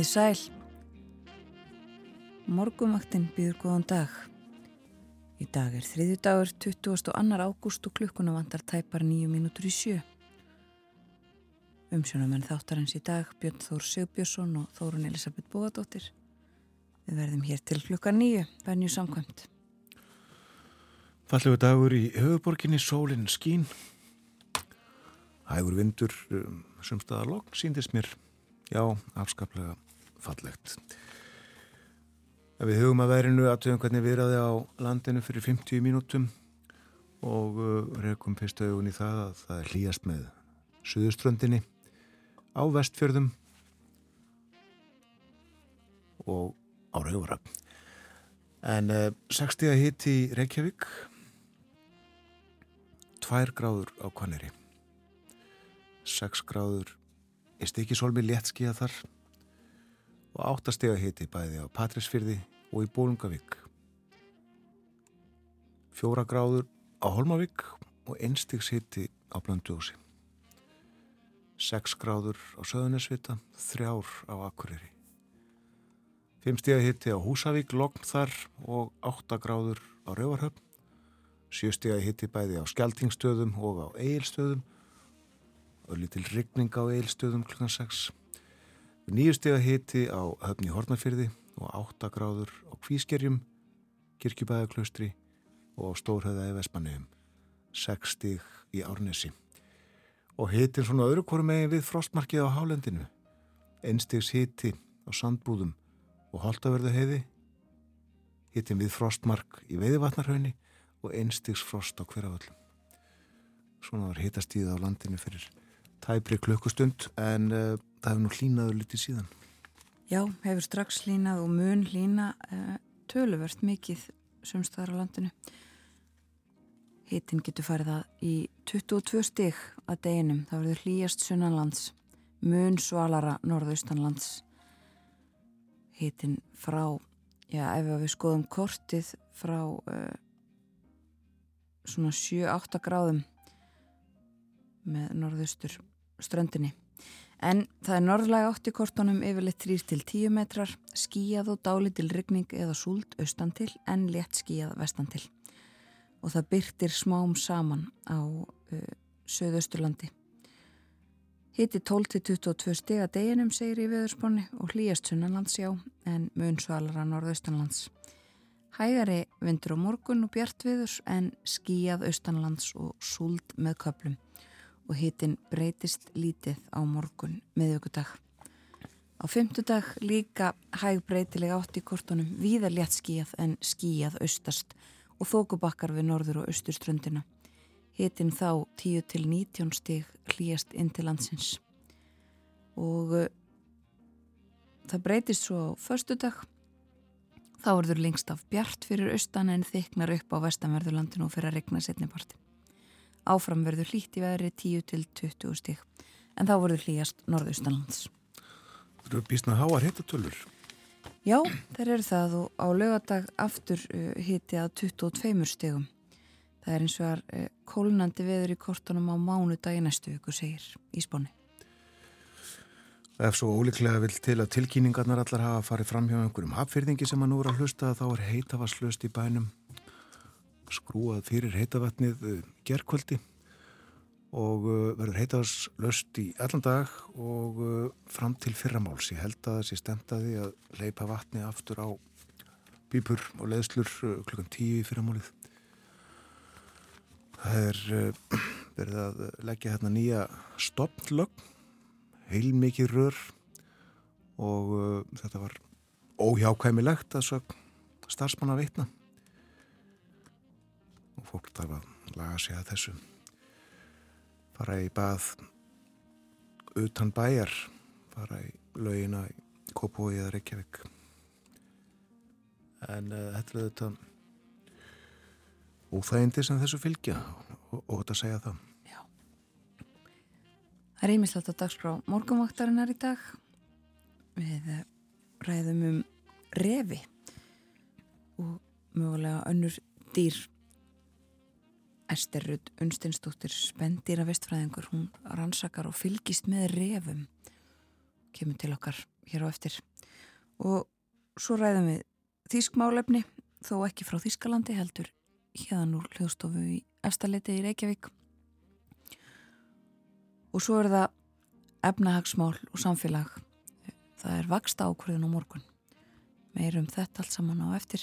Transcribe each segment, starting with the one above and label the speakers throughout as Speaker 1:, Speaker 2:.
Speaker 1: Komið sæl. Morgumvaktinn býður góðan dag. Í dag er þriði dagur 22. ágúst og klukkuna vantar tæpar nýju mínútur í sjö. Umsjónamenn þáttarins í dag Björn Þór Sigbjörnsson og Þórun Elisabeth Bóadóttir. Við verðum hér til klukka nýju, venju samkvæmt.
Speaker 2: Fallegu dagur í höfuborginni, sólinn skín. Hægur vindur, um, sumstaðar logn, síndist mér. Já, afskaplega fallegt. Ef við hugum að verinu aðtöðum hvernig við ræði á landinu fyrir 50 mínútum og uh, rekum fyrst augun í það að það er hlýjast með suðuströndinni á vestfjörðum og á Rauvaröfn. En uh, 60 hitt í Reykjavík, 2 gráður á Kvaneri, 6 gráður í Stikisólmi léttskíða þar og 8 steg hitti bæði á Patrísfyrði og í Bólungavík. 4 gráður á Holmavík og 1 stegs hitti á Blöndjósi. 6 gráður á Söðunisvita, 3 á Akureyri. 5 steg hitti á Húsavík, Logn þar og 8 gráður á Rauvarhöfn. 7 steg hitti bæði á Skeltingstöðum og á Egilstöðum og litil rigning á Egilstöðum kl. 6. 9 steg hitti á Höfni Hortnafyrði og 8 gráður á Kvískerjum, Kirkjubæðaklaustri og Stórhauða í Vespanegum. 6 steg í Árnesi. Og hitin svona öðru hverju megin við frostmarkið á Hálendinu. Einstegs hiti á Sandbúðum og Holtaverðu heiði, hittin við frostmark í Veiðvatnarhaunni og einstegs frost á hverjaföllum. Svona var hitastíð á landinu fyrir tæpri klukkustund en uh, það hefur nú hlínaður litið síðan.
Speaker 1: Já, hefur strax hlínað og mun hlína uh, töluvert mikið sömstaðar á landinu. Hittin getur farið það í 22 stig að deginum. Það verður hlýjast sunnanlands, mun svalara norðaustanlands. Hittin frá, já ef við skoðum kortið frá uh, svona 7-8 gráðum með norðaustur ströndinni. En það er norðlega átt í kortunum yfirleitt 3-10 metrar, skíjað og dálitil rigning eða súld austan til en létt skíjað vestan til. Og það byrtir smám saman á uh, söðausturlandi. Hitti 12-22 steg að deginum segir í veðurspáni og hlýjast sunnanlands já en mun svalara norðaustanlands. Hægari vindur á morgun og bjartviðurs en skíjað austanlands og súld með köplum og hitin breytist lítið á morgun miðugudag. Á fymtudag líka hæg breytileg átt í kortunum víðar létt skíjað en skíjað austast og þókubakkar við norður og austurströndina. Hitin þá 10 til 19 stig hlýjast inn til landsins. Og uh, það breytist svo á förstudag. Þá verður lengst af bjart fyrir austan en þyknar upp á vestanverðurlandinu og fyrir að regna setniparti. Áfram verður hlýtt í veðri 10 til 20 stík en þá verður hlýjast norðaustanlands.
Speaker 2: Það eru bísnað háar hittatölur.
Speaker 1: Já, þeir eru það og á lögadag aftur uh, hitti að 22 stígum. Það er eins og er uh, kólnandi veður í kortunum á mánu dagi næstu ykkur segir í spónu.
Speaker 2: Ef svo ólíklega vil til að tilkýningarnar allar hafa farið fram hjá einhverjum hapfyrðingi sem að nú er að hlusta þá er heitavaslust í bænum skrúað fyrir heitavatnið eh, gerkvöldi og eh, verður heitavarslöst í allan dag og eh, fram til fyrramáls. Ég held að þessi stemtaði að leipa vatni aftur á bípur og leðslur klukkan tíu í fyrramálið. Það er verið að leggja hérna nýja stoppnlögn, heilmikið rör og þetta var óhjákvæmilegt að starfsmanna veitna fólk þarf að laga sig að þessu. Fara í bað utan bæjar fara í laugina í Kópói eða Reykjavík. En uh, þetta er þetta óþægindi sem þessu fylgja og, og þetta segja það.
Speaker 1: Já. Það er einmislegt að dagskrá morgunvaktarinnar í dag. Við eh, ræðum um revi og mögulega önnur dýr Esterrud Unstinsdóttir spendýra vestfræðingur, hún rannsakar og fylgist með refum kemur til okkar
Speaker 3: hér á eftir. Og svo ræðum við þýskmálefni þó ekki frá Þýskalandi heldur hérna úr hljóðstofu í efstaleiti í Reykjavík. Og svo er það efnahagsmál og samfélag. Það er vaksta ákvörðin á morgun. Meirum þetta allt saman á eftir.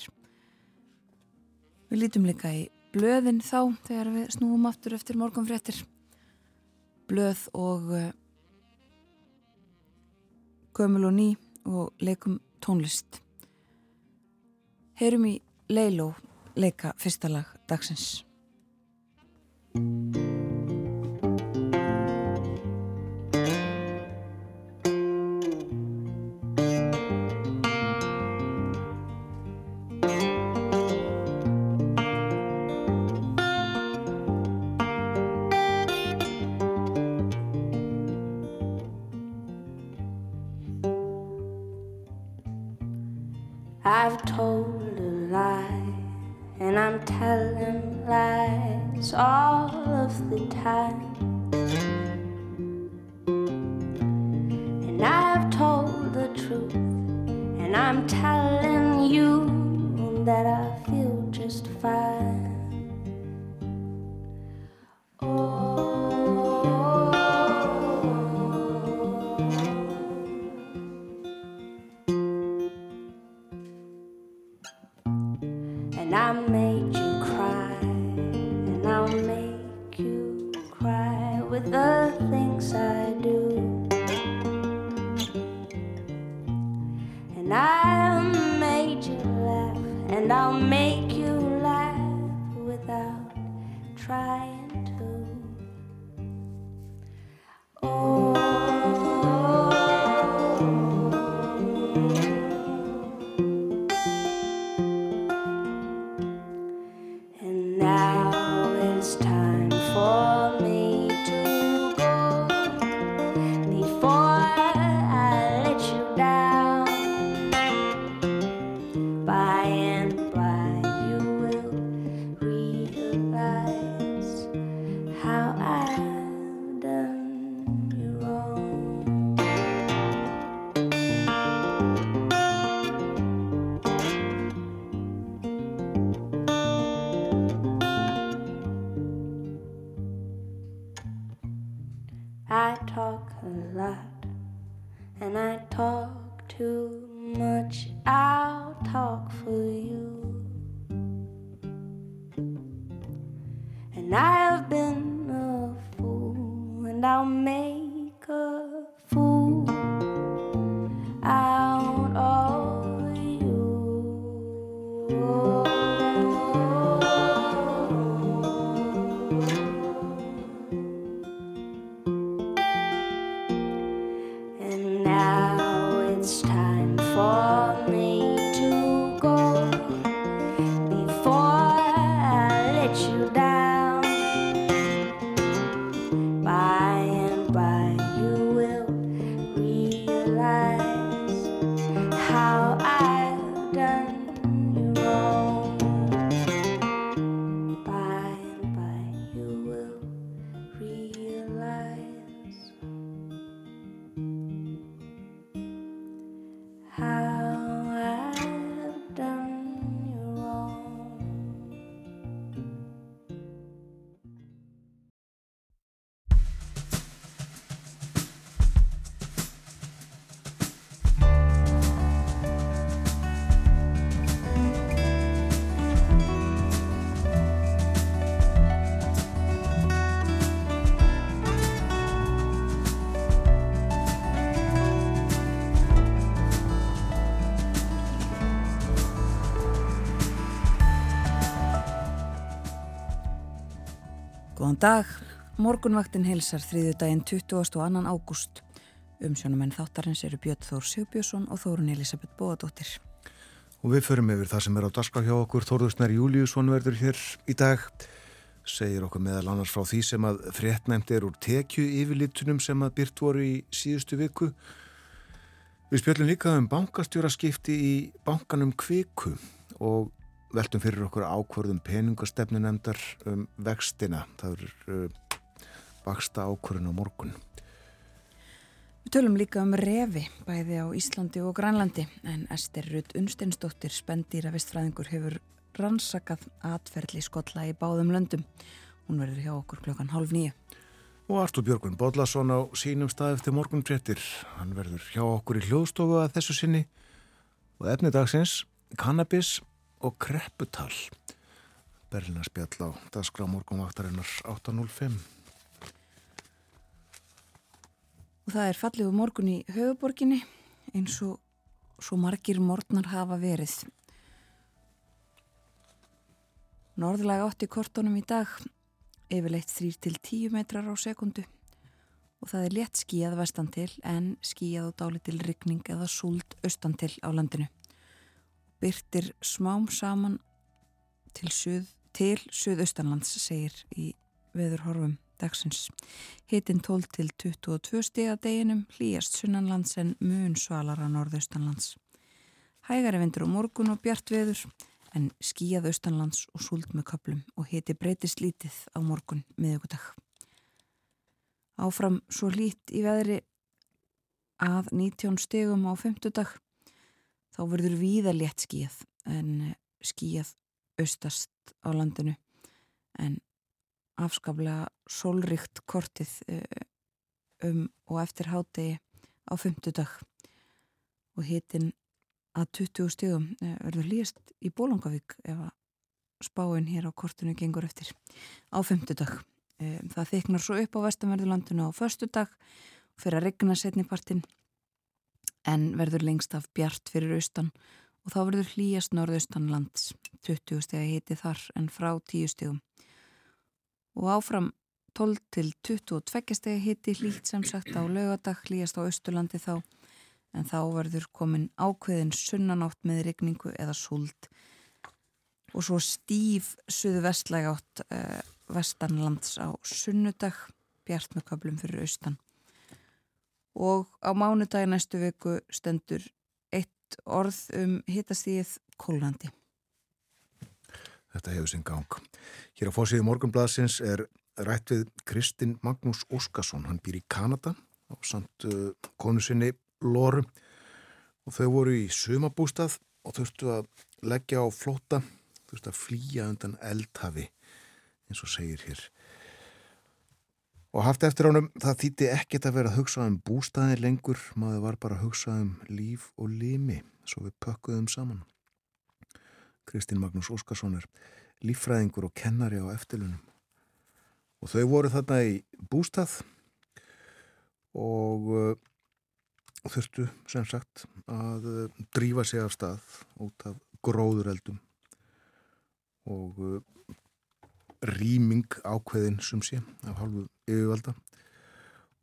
Speaker 3: Við lítum líka í blöðin þá þegar við snúum aftur eftir morgunfréttir. Blöð og uh, gömul og ný og leikum tónlist. Heyrum í Leiló leika fyrsta lag dagsins Góðan dag, morgunvaktin heilsar þriðu daginn 22. ágúst. Umsjónumenn þáttarins eru Björn Þór Sigbjörnsson og Þórun Elisabeth Bóadóttir.
Speaker 2: Og við förum yfir það sem er á daska hjá okkur. Þórðusnar Júliusson verður hér í dag. Segir okkur meðal annars frá því sem að fréttnæmt er úr tekju yfirlitunum sem að byrt voru í síðustu viku. Við spjöllum líka um bankastjóraskipti í bankanum Kviku og veltum fyrir okkur ákvörðum peningastefnu nefndar um vextina. Það er uh, baksta ákvörðun á morgun.
Speaker 1: Við tölum líka um refi, bæði á Íslandi og Grænlandi, en Ester Rudd Unsteinsdóttir, spendýra vistfræðingur, hefur rannsakað atferðli skotla í báðum löndum. Hún verður hjá okkur klokkan halv nýju.
Speaker 2: Og Artur Björgun Bodlason á sínum stað eftir morgun fréttir. Hann verður hjá okkur í hljóðstofu að þessu sinni og efni dagsins kannabis og krepputal. Berlinarspjall á dagskrá morgunvaktarinnar 8.05.
Speaker 1: Og það er fallið úr morgun í höfuborginni eins og svo margir morgnar hafa verið. Norðlega átti kortónum í dag, yfirleitt 3-10 metrar á sekundu og það er létt skíjað vestan til en skíjað og dálitil ryggning eða súld austan til á landinu. Byrtir smám saman til, suð, til suðaustanlands, segir í veðurhorfum dagsins. Hitin 12 til 22 stiga deginum hlýjast sunnanlands en mun svalara norðaustanlands. Hægari vindur á morgun og bjart veður en skíjað austanlands og súld með köplum og hiti breytist lítið á morgun miðugudag. Áfram svo lít í veðri að 19 stegum á 50 dag þá verður víða létt skíjað en skíjað austast á landinu. En afskaplega sólrikt kortið eh, um og eftir hádegi á fymtudag og hitin að 20 stegum eh, verður líst í Bólungavík ef að spáinn hér á kortinu gengur eftir á fymtudag. Eh, það þyknar svo upp á vestanverðurlandinu á förstudag fyrir að regna setnipartin en verður lengst af bjart fyrir austan og þá verður hlýjast norðaustanlands. 20 stegi hiti þar en frá 10 stegum og áfram 12 til 22 stegi hitti hlýtt sem sagt á lögadag hlýjast á Östurlandi þá. En þá verður komin ákveðin sunnanátt með regningu eða súld. Og svo stíf suðu vestlæg átt uh, vestanlands á sunnudag bjart með köplum fyrir austan og á mánudagi næstu viku stendur eitt orð um hittastíð kólandi
Speaker 2: Þetta hefur sinn gang. Hér á fórsíðu morgunblasins er rætt við Kristinn Magnús Óskarsson. Hann býr í Kanada á samt uh, konu sinni Lóru og þau voru í sumabústað og þurftu að leggja á flóta, þurftu að flýja undan eldhafi eins og segir hér. Og haft eftir ánum það þýtti ekkert að vera að hugsa um bústaði lengur, maður var bara að hugsa um líf og limi, svo við pökkuðum saman. Kristinn Magnús Óskarsson er líffræðingur og kennari á eftirlunum. Og þau voru þarna í bústað og uh, þurftu sem sagt að uh, drífa sig af stað út af gróðureldum og uh, rýming ákveðin sem sé af halvu yfirvalda.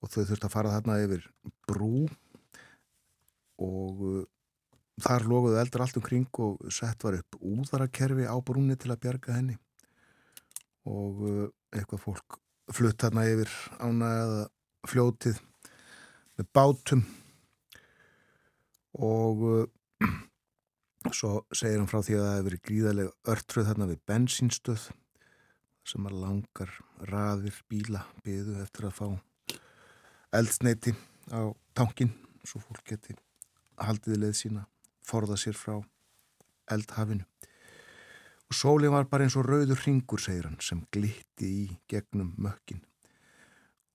Speaker 2: Og þau þurftu að fara þarna yfir brú og uh, Þar loguðu eldar allt um kring og sett var upp úðarakerfi á brúni til að bjarga henni. Og uh, eitthvað fólk flutt þarna yfir ána eða fljótið með bátum. Og uh, svo segir hann frá því að það hefur verið gríðarlega örtröð þarna við bensínstöð sem að langar raðir bíla byðu eftir að fá eldsneiti á tankin svo fólk geti haldið leið sína forða sér frá eldhafinu. Og sólinn var bara eins og rauður ringur, segir hann, sem glitti í gegnum mökkin.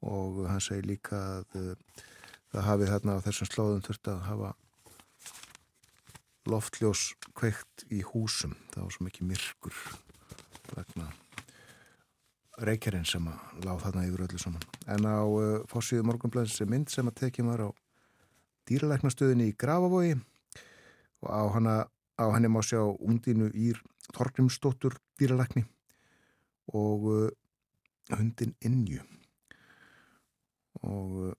Speaker 2: Og hann segir líka að uh, það hafið þarna á þessum slóðum þurft að hafa loftljós kveikt í húsum. Það var svo mikið myrkur vegna reykjarinn sem að láð þarna yfir öllu saman. En á uh, fórsíðu morgunblæðins mynd sem að tekja maður á dýralæknastöðinni í Grafavogi og á, hana, á henni má sjá undinu Ír Torgrimsdóttur dýralækni og uh, hundin Inju og uh,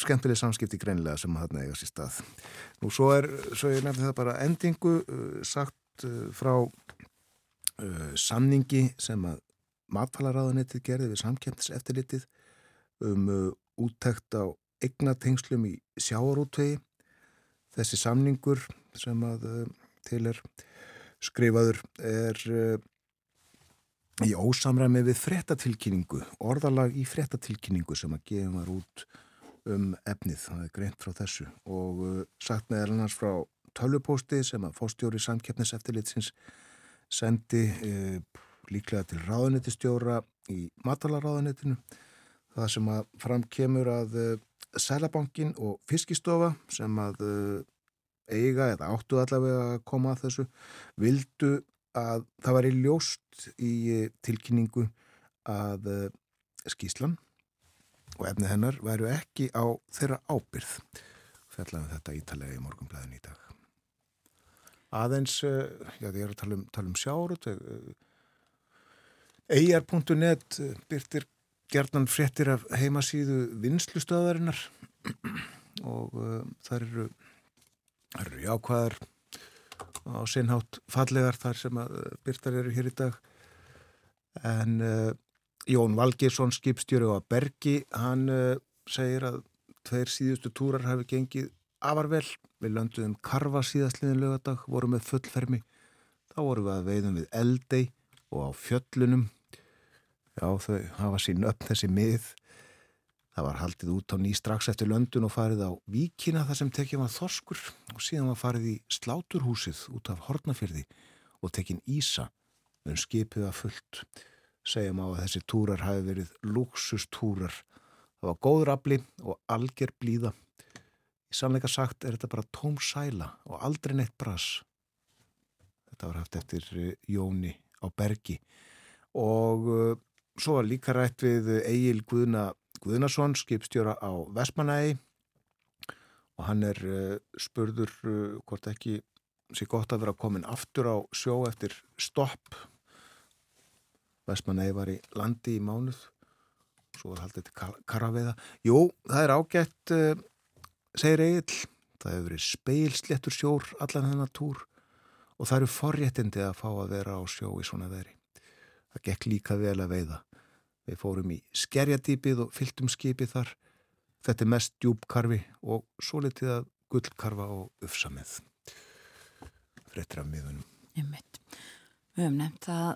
Speaker 2: skemmtileg samskipti greinlega sem þarna eiga sér stað. Nú svo er, svo ég nefndi það bara endingu uh, sagt uh, frá uh, samningi sem að matfælaráðanettið gerði við samkjæmtis eftirlitið um úttækt á eignatengslum í sjáarútvegi Þessi samningur sem að uh, til er skrifaður er uh, í ósamræmi við frettatilkynningu, orðalag í frettatilkynningu sem að gefum var út um efnið, það er greint frá þessu og uh, sagt með elnars frá tölvupósti sem að fóstjóri samkeppniseftilitsins sendi uh, líklega til ráðunitistjóra í matalaráðunitinu það sem að framkemur að uh, Sælabankin og Fiskistofa sem að uh, eiga eða áttu allavega að koma að þessu vildu að það var í ljóst í uh, tilkynningu að uh, skíslan og efnið hennar væru ekki á þeirra ábyrð fjallaðum þetta ítalega í morgunblæðin í dag aðeins uh, já því ég er að tala um, um sjárut eir.net byrtir gerðan fréttir af heimasíðu vinslustöðarinnar og uh, þar eru, eru jákvæðar á sinnhátt fallegar þar sem að byrtar eru hér í dag. En uh, Jón Valgersson skipstjóri á Bergi hann uh, segir að tveir síðustu túrar hafi gengið afarvel, við lönduðum karfa síðastliðin lögadag, vorum með fullfermi þá vorum við að veiðum við eldei og á fjöllunum Já, þau hafa sín upp þessi mið. Það var haldið út á ný strax eftir löndun og farið á víkina þar sem tekið var þorskur og síðan var farið í sláturhúsið út af hornafyrði og tekinn Ísa um skipið að fullt. Segjum á að þessi túrar hafi verið luxustúrar. Það var góður afli og alger blíða. Í sannleika sagt er þetta bara tóm sæla og aldrei neitt bras. Þetta var haft eftir eh, Jóni á bergi og uh, Svo var líka rætt við Egil Guðna Guðnason, skipstjóra á Vestmanægi og hann er uh, spurður uh, hvort ekki sé gott að vera komin aftur á sjó eftir stopp. Vestmanægi var í landi í mánuð, svo var haldið til Karaveiða. Jú, það er ágætt, segir Egil, það hefur verið speilsléttur sjór allan þennan túr og það eru forréttindi að fá að vera á sjó í svona veri. Það gekk líka vel að veiða. Við fórum í skerjadýpið og fylltum skipið þar. Þetta er mest djúbkarfi og svo litið að gullkarfa og ufsamið. Frettir af miðunum.
Speaker 1: Ég mitt. Við hefum nefnt að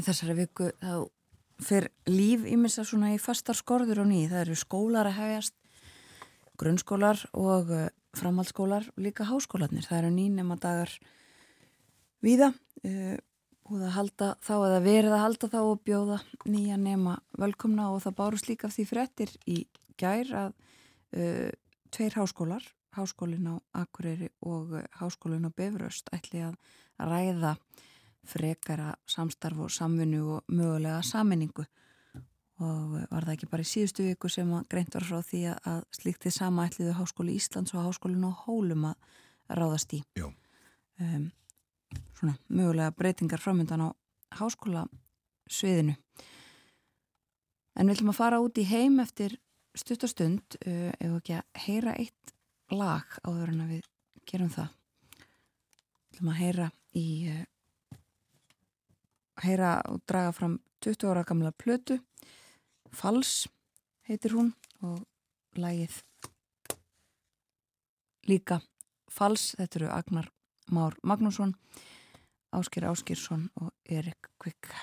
Speaker 1: í þessari viku þá fyrir líf ímissa svona í fastar skorður og ný. Það eru skólar að hefjast, grunnskólar og eh, framhaldsskólar og líka háskólanir. Það eru nýnema dagar viða. Uh, búið að halda þá eða verið að halda þá og bjóða nýja nema velkomna og það bárust líka því frettir í gær að uh, tveir háskólar, háskólin á Akureyri og háskólin á Befraust ætli að ræða frekara samstarf og samfunnu og mögulega saminningu og uh, var það ekki bara í síðustu viku sem greint var frá því að slíktið sama ætliðu Háskóli Íslands og Háskólin á Hólum að ráðast í um, svona mögulega breytingar framöndan á háskóla sviðinu. En við ætlum að fara út í heim eftir stuttastund uh, ef ekki að heyra eitt lag áður en að við gerum það. Við ætlum að heyra í uh, heyra og draga fram 20 ára gamla plötu Fals heitir hún og lagið líka Fals, þetta eru Agnar Már Magnússon Ásker Áskersson og Erik Kvik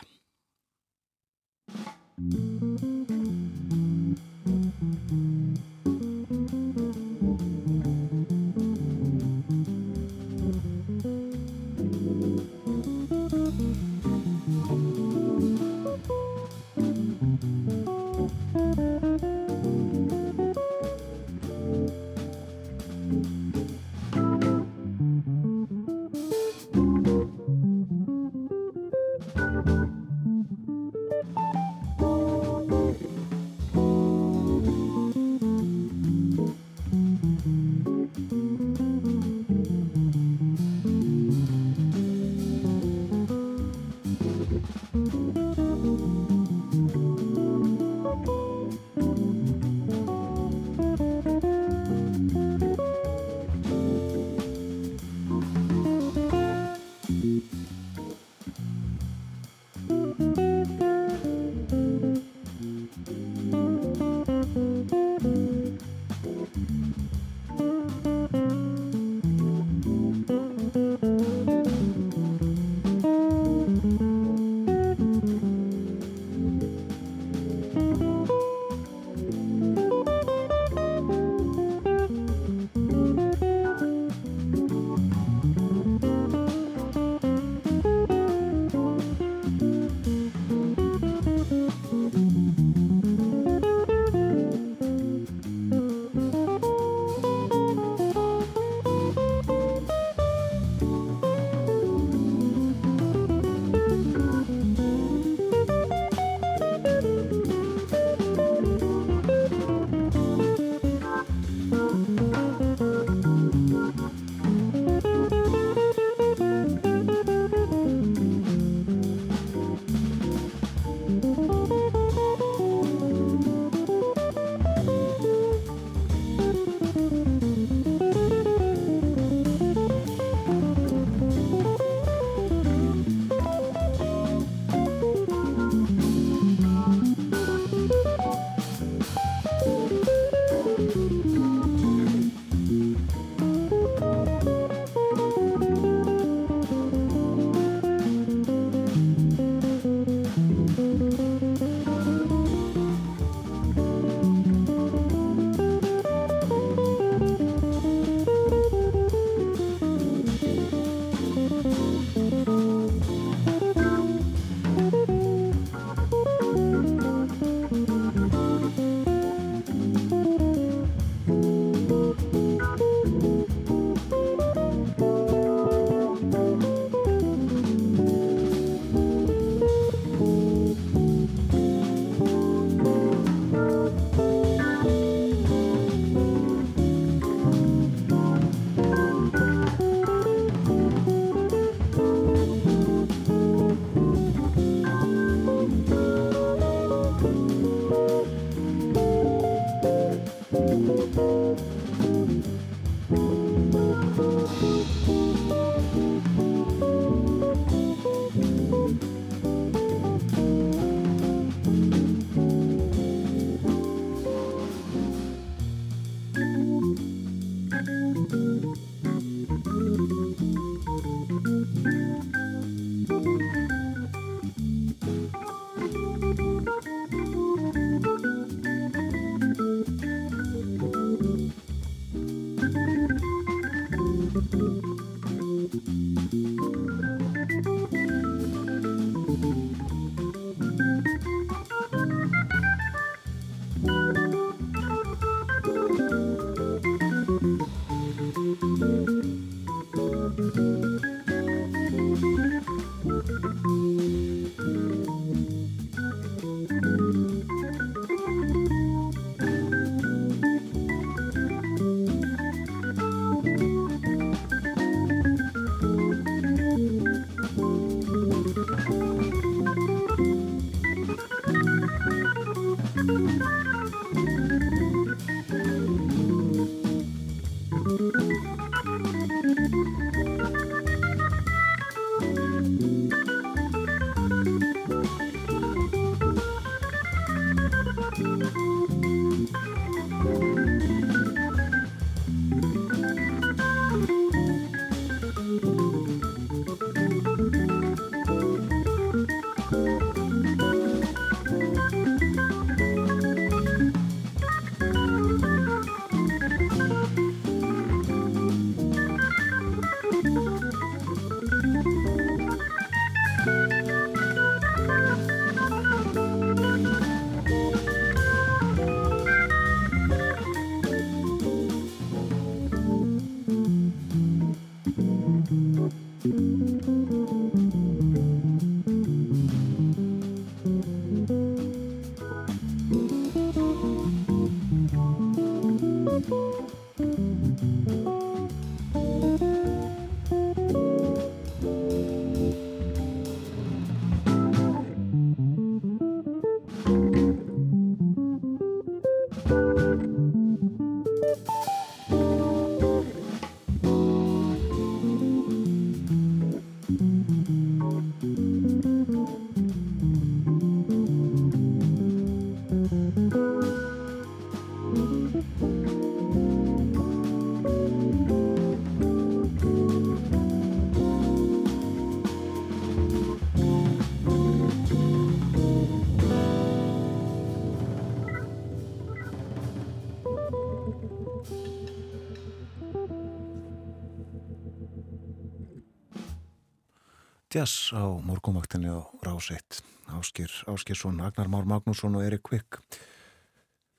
Speaker 2: Jazz á morgumvaktinni á Ráseitt Áskir Áskirsson, Agnar Már Magnússon og Erik Kvik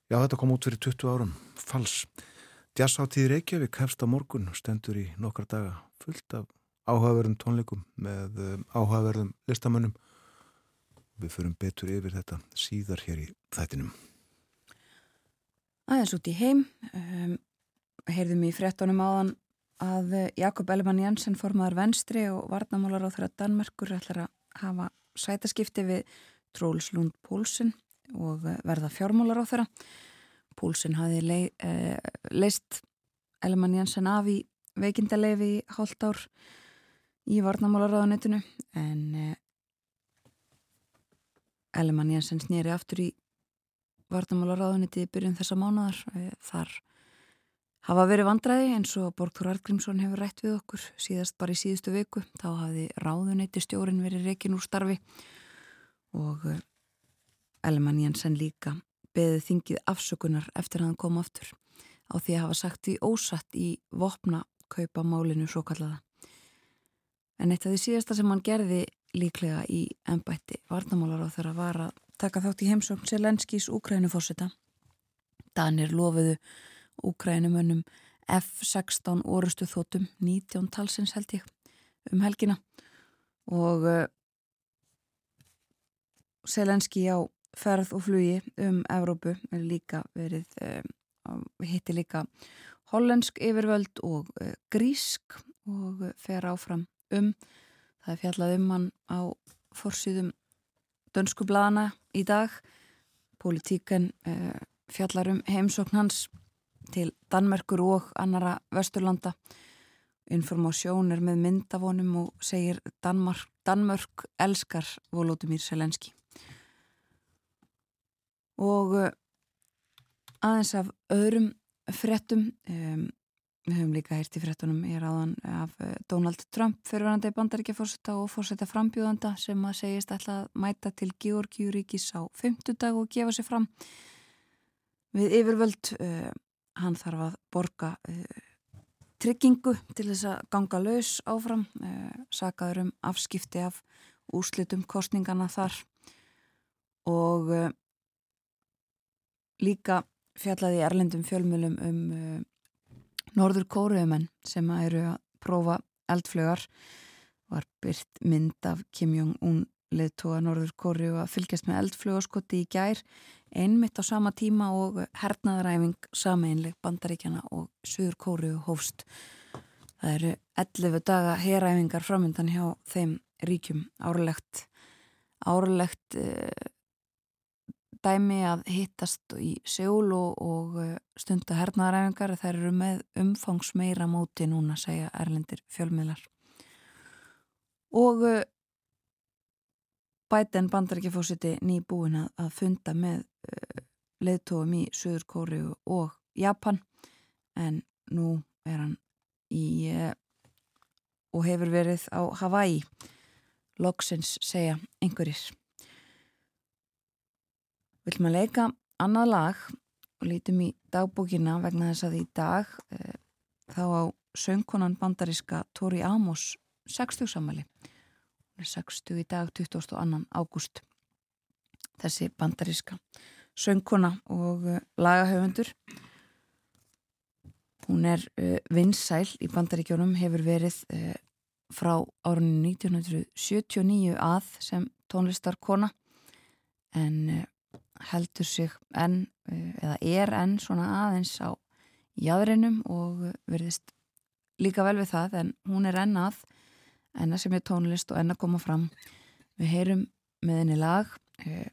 Speaker 2: Já, þetta kom út fyrir 20 árum. Fals. Jazz á tíð Reykjavík hefst á morgun stendur í nokkar daga fullt af áhugaverðum tónleikum með um, áhugaverðum listamönnum. Við förum betur yfir þetta síðar hér í þættinum.
Speaker 1: Aðeins út í heim um, heyrðum í frettunum áðan að eh, Jakob Ellemann Jensen formaður venstri og varnamálar á þeirra Danmerkur ætlar að hafa sætaskipti við Tróls Lund Pólsson og eh, verða fjármálar á þeirra. Pólsson hafi lei, eh, leist Ellemann Jensen af í veikindalegi í hálft ár í varnamálaráðanetinu en eh, Ellemann Jensen snýri aftur í varnamálaráðaneti í byrjun þessa mánadar eh, þar hafa verið vandræði eins og Borgþór Argrímsson hefur rætt við okkur síðast bara í síðustu viku. Þá hafði ráðuneyti stjórin verið rekin úr starfi og eh, Elman Jensen líka beðið þingið afsökunar eftir að hann kom aftur á því að hafa sagt því ósatt í vopna kaupa málinu svo kallaða en eitt af því síðasta sem hann gerði líklega í ennbætti varnamálar á þeirra var að taka þátt í heimsókn Selenskís Úkrænufósita Danir lofiðu Úkrænumönnum F-16 orustu þótum 19 talsins held ég um helgina. Og uh, Selenski á ferð og flugi um Evrópu er líka verið uh, hitti líka hollensk yfirvöld og uh, grísk og fer áfram um. Það er fjallað um hann á forsýðum dönsku bladana í dag. Politíken fjallar um heimsókn hans til Danmerkur og annara vesturlanda. Informasjón er með myndavonum og segir Danmark, Danmörk elskar Volodymyr Selenski. Og uh, aðeins af öðrum frettum, um, við höfum líka heyrt í frettunum hér áðan af uh, Donald Trump fyrirverandi bandaríkjafórseta og fórseta frambjóðanda sem að segist ætla að mæta til Georgiuríkis á fymtudag og gefa sér fram við yfirvöld. Uh, hann þarf að borga tryggingu til þess að ganga laus áfram, sakaður um afskipti af úslitum kostningana þar. Og líka fjallaði erlendum fjölmjölum um uh, norður kóruðumenn sem eru að prófa eldflögar var byrt mynd af Kim Jong-un leðtóa norður kóru að fylgjast með eldflögaskoti í gær einmitt á sama tíma og hernaðaræfing sameinleg bandaríkjana og Suður kóru hófst. Það eru 11 daga heræfingar framöndan hjá þeim ríkjum. Árlegt árlegt uh, dæmi að hittast í sjól og, uh, stunda hernaðaræfingar. Þær eru með umfangsmeira móti núna segja erlendir fjölmiðlar. Og uh, bæten bandarækjafósiti nýbúin að, funda með uh, leðtóum í Suður Kóri og Japan. En nú er hann í uh, og hefur verið á Hawaii. Loksins segja einhverjir. Vill maður leika annað lag? Og lítum í dagbókina vegna þess að í dag e, þá á söngkonan bandariska Tori Amos 60 sammali. Hún er 60 í dag 22. ágúst. Þessi bandariska söngkona og e, lagahöfundur. Hún er e, vinsæl í bandaríkjónum, hefur verið frá árunni 1979 að sem tónlistarkona en heldur sig enn eh, eða er enn svona aðeins á jæðrinum og verðist líka vel við það en hún er enn að enna sem er tónlist og enn að koma fram. Við heyrum með henni lag eh,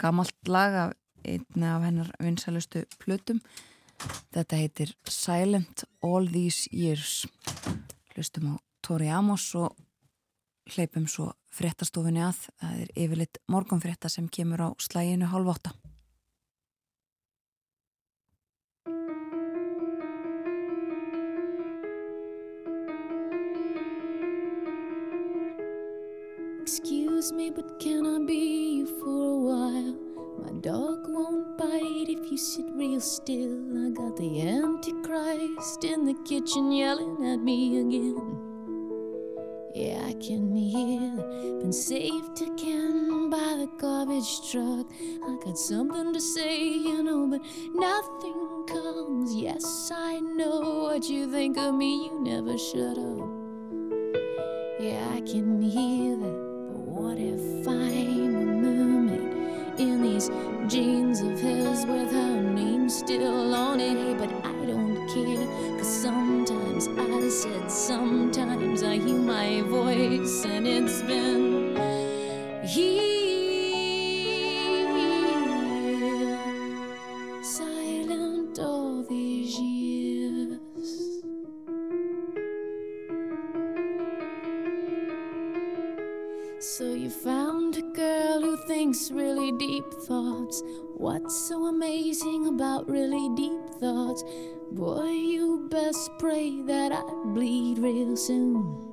Speaker 1: gamalt lag af einni af hennar vinsalustu plutum þetta heitir Silent All These Years. Hlustum á Tori Amos og hleypum svo fréttastofunni að. Það er yfirleitt morgunfrétta sem kemur á slæginu halv Excuse me, but can I be you for a while? My dog won't bite if you sit real still. I got the Antichrist in the kitchen yelling at me again. Yeah, I can hear been saved again by the garbage truck. I got something to say, you know, but nothing comes. Yes, I know what you think of me, you never shut up. Yeah, I can hear that, what if I'm a mermaid in these jeans of his with her name still on it? But I don't care, cause sometimes I said sometimes I hear my voice and it's been here thoughts? Boy, you best pray that I bleed real soon.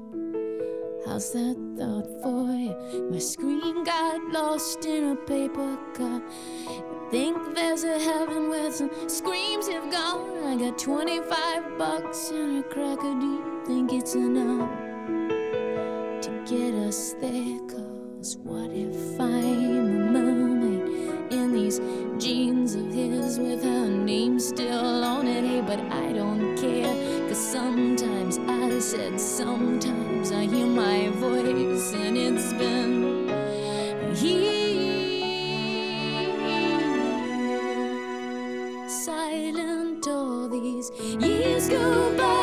Speaker 1: How's that thought for you? My screen got lost in a paper cup. I think there's a heaven where some screams have gone. I got 25 bucks and a cracker. Do you think it's enough to get us there? Cause what if in these jeans of his with her name still on it? Hey, but I don't care. Cause sometimes I said, sometimes I hear my voice, and it's been here. Silent all these years go by,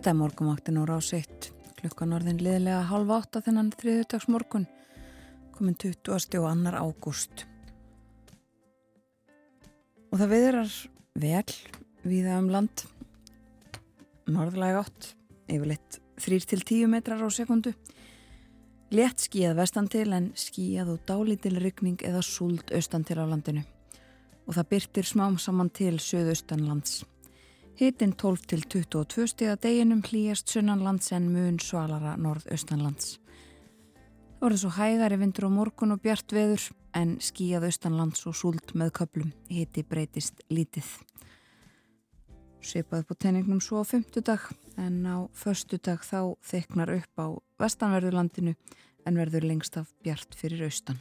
Speaker 1: Þetta er morgumvaktin á rás 1, klukkan orðin liðlega halv átta þennan þriðutags morgun, komin 20. og annar ágúst. Og það viðrar vel viða um land, norðlæg átt, yfirleitt 3-10 metrar á sekundu. Létt skíðað vestan til en skíðað og dálítil ryggning eða súld austan til á landinu. Og það byrtir smám saman til söðaustanlands. Hittinn 12 til 22 stiga deginum hlýjast sunnanlands en mun svalara norðaustanlands. Það voru svo hægari vindur á morgun og bjart veður en skíjað austanlands og súld með köplum. Hitti breytist lítið. Svipaði på tenningnum svo á fymtudag en á förstudag þá þeknar upp á vestanverðurlandinu en verður lengst af bjart fyrir austan.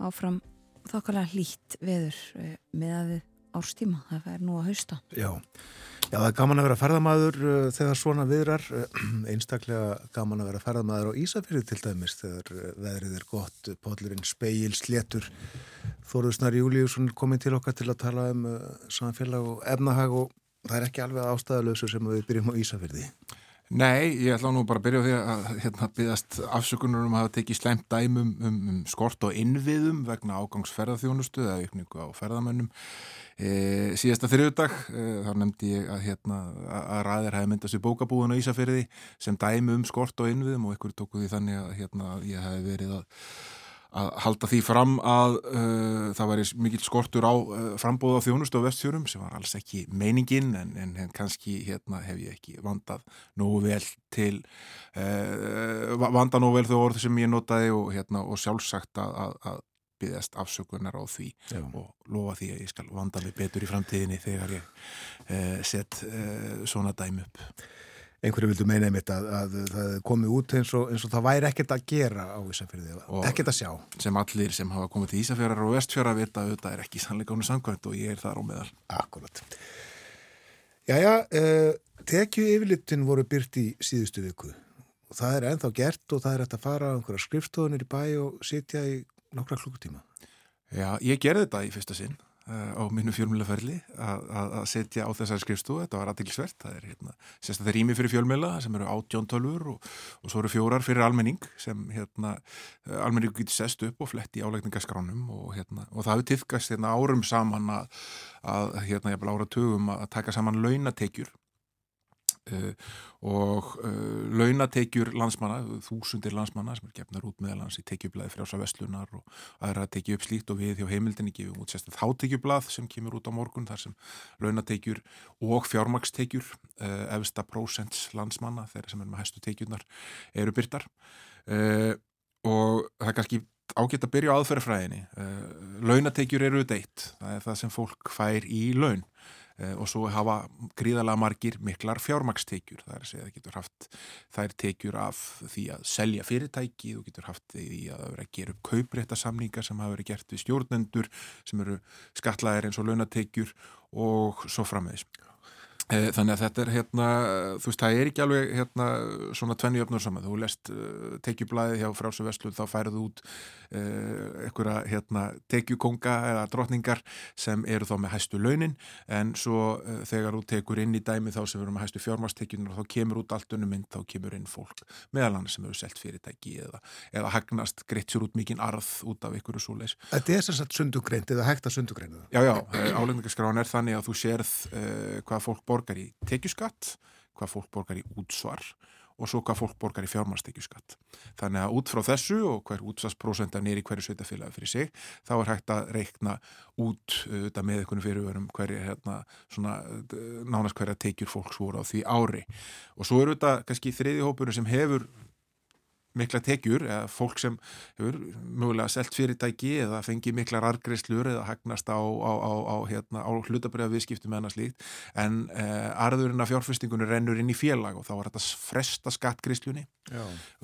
Speaker 1: Áfram þokkalega hlýtt veður eh, með að við árstíma, það er nú að hausta.
Speaker 2: Já. Já, það er gaman að vera ferðamaður uh, þegar svona viðrar, uh, einstaklega gaman að vera ferðamaður á Ísafjörði til dæmis þegar uh, veðrið er gott, podlurinn speil, sléttur, Þóruðsnar Júliusson komið til okkar til að tala um uh, samfélag og efnahag og það er ekki alveg ástæðalösu sem við byrjum á Ísafjörði.
Speaker 4: Nei, ég ætla nú bara að byrja á því að hérna byggast afsökunar um að hafa tekið slæmt dæmum um, um skort og innviðum vegna ágangsferðarþjónustu eða ykningu á ferðamönnum. E, síðasta þriðudag e, þar nefndi ég að, hérna, að ræðir hefði myndast í bókabúðun á Ísafyrði sem dæmi um skort og innviðum og ykkur tóku því þannig að hérna, ég hef verið að að halda því fram að uh, það væri mikill skortur á uh, frambóð á þjónustu á vestfjörum sem var alls ekki meiningin en, en, en kannski hérna hef ég ekki vandað nógu vel til vandað nógu vel þau orð sem ég notaði og, hérna, og sjálfsagt að, að byggðast afsökunar á því
Speaker 2: Já.
Speaker 4: og lofa því að ég skal vanda mig betur í framtíðinni þegar ég uh, sett uh, svona dæmi upp.
Speaker 2: Einhverju vildu meina einmitt að, að það komið út eins og, eins og það væri ekkert að gera á Ísafjörði, ekkert að sjá.
Speaker 4: sem allir sem hafa komið til Ísafjörðar og vestfjörðar vita auðvitað er ekki sannleikánu samkvæmt og ég er þar á meðal.
Speaker 2: Akkurat. Jæja, uh, tekju yfirlittin voru byrt í síðustu viku og það er ennþá gert og það er hægt að fara á einhverja skrifstofunir í bæ og sitja í nokkra klukkutíma.
Speaker 4: Já, ég gerði þetta í fyrsta sinn. uh, á mínu fjölmjölaferli að setja á þessari skrifstofu, þetta var aðtilsvert, það er hérna, sérstaklega rými fyrir fjölmjöla sem eru átjóntölfur og, og svo eru fjórar fyrir almenning sem hérna, uh, almenning getur sest upp og flett í áleikningaskránum og, hérna, og það hefur tilkast hérna, árum saman að, að hérna, ég vil ára tögum að taka saman launatekjur og uh, launatekjur landsmanna, þúsundir landsmanna sem er gefnar út meðalans í tekjublaði frjása vestlunar og aðra tekju upp slíkt og við hjá heimildinni gefum út sérstaklega þáttekjublað sem kemur út á morgun þar sem launatekjur og fjármakstekjur uh, efsta prósents landsmanna þeirra sem er með hæstu tekjurnar eru byrtar og það er kannski ágætt að byrja á aðferðafræðinni. Launatekjur eru deitt, það er það sem fólk fær í laun. Eh, og svo hafa gríðalega margir miklar fjármakstekjur það er að segja að það getur haft þær tekjur af því að selja fyrirtæki þú getur haft því að það verður að gera upp kaupréttasamningar sem hafa verið gert við stjórnendur sem eru skatlaðir eins og launatekjur og svo frammeðis Eh, þannig að þetta er hérna, þú veist, það er ekki alveg hérna svona tvenni öfnur saman. Þú lest uh, tekjublaðið hjá Frásu Veslu, þá færðu út uh, einhverja hérna tekjukonga eða drotningar sem eru þá með hæstu launin en svo uh, þegar þú tekur inn í dæmi þá sem eru með hæstu fjármastekjunar þá kemur út allt önum mynd, þá kemur inn fólk meðal annars sem eru selt fyrirtæki eða, eða hagnast greitt sér út mikinn arð út af einhverju súleis.
Speaker 2: Þetta er að sundugreint eða hægt að sundugreina
Speaker 4: það? Já, já, er borgar í tekjuskatt, hvað fólk borgar í útsvar og svo hvað fólk borgar í fjármarstekjuskatt. Þannig að út frá þessu og hver útsvarsprósenta nýri hverju sveitafélagi fyrir sig, þá er hægt að reikna út uh, með einhvern fyrirvörum hverju hérna, svona, nánast hverja tekjur fólks voru á því ári. Og svo eru þetta kannski þriðihópurinn sem hefur mikla tekjur eða fólk sem hefur mögulega selt fyrirtæki eða fengi miklar argreislur eða hagnast á, á, á, á hérna, hlutabriða viðskiptum eða slíkt. En eh, arðurinn af fjárfestingunni rennur inn í félag og þá er þetta fresta skattgreislunni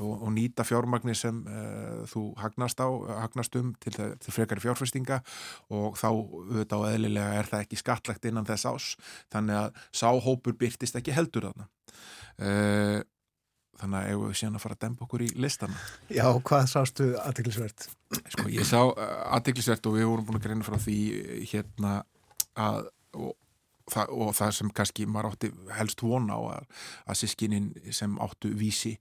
Speaker 4: og, og nýta fjármagnir sem eh, þú hagnast á hagnast um til, til frekari fjárfestinga og þá auðvitað og eðlilega er það ekki skattlagt innan þess ás þannig að sáhópur byrtist ekki heldur þarna. Eh, þannig að eigum við síðan að fara að dempa okkur í listana
Speaker 2: Já, hvað sástu aðteglisvert?
Speaker 4: Sko, ég sá uh, aðteglisvert og við vorum búin að greina frá því hérna að og, það, og það sem kannski maður átti helst vona á að, að sískinin sem áttu vísi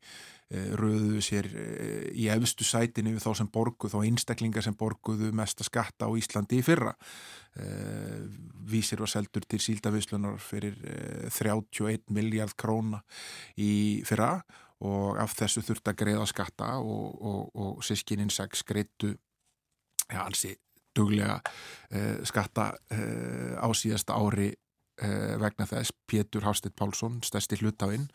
Speaker 4: e, röðu sér e, í efstu sætinu þá sem borguð, þá einstaklingar sem borguðu mesta skatta á Íslandi í fyrra. E, vísir var seldur til síldavislunar fyrir 31 miljard króna í fyrra og af þessu þurft að greiða skatta og, og, og sískininn sex greitu ja, ansi duglega eh, skatta eh, á síðasta ári eh, vegna þess Pétur Hástedt Pálsson, stærsti hlutafinn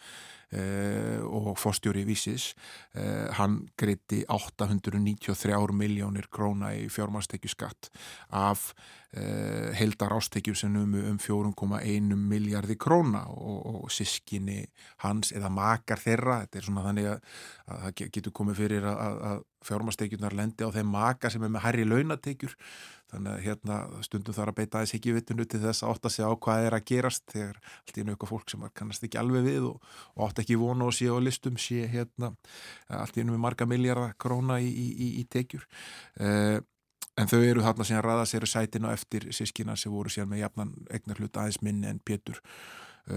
Speaker 4: Uh, og fórstjóri vísis uh, hann greiti 893 miljónir króna í fjármarstekju skatt af uh, heldar ástekjum sem um, um 4,1 miljardi króna. Og, og sískinni hans eða makar þeirra þetta er svona þannig að það getur komið fyrir að, að fjármarstekjunar lendi á þeim maka sem er með herri launatekjur. Þannig að hérna stundum þarf að beita aðeins ekki vitinu til þess að átta sig á hvað er að gerast þegar allt í nauka fólk sem kannast ekki alveg við og, og átt ekki vonu og sé á listum sé hérna allt í með marga miljardar króna í, í, í tekjur. Uh, en þau eru þarna sem að ræða sér sætina eftir sískina sem voru sér með jafnan egnar hlut aðeins minni en Pétur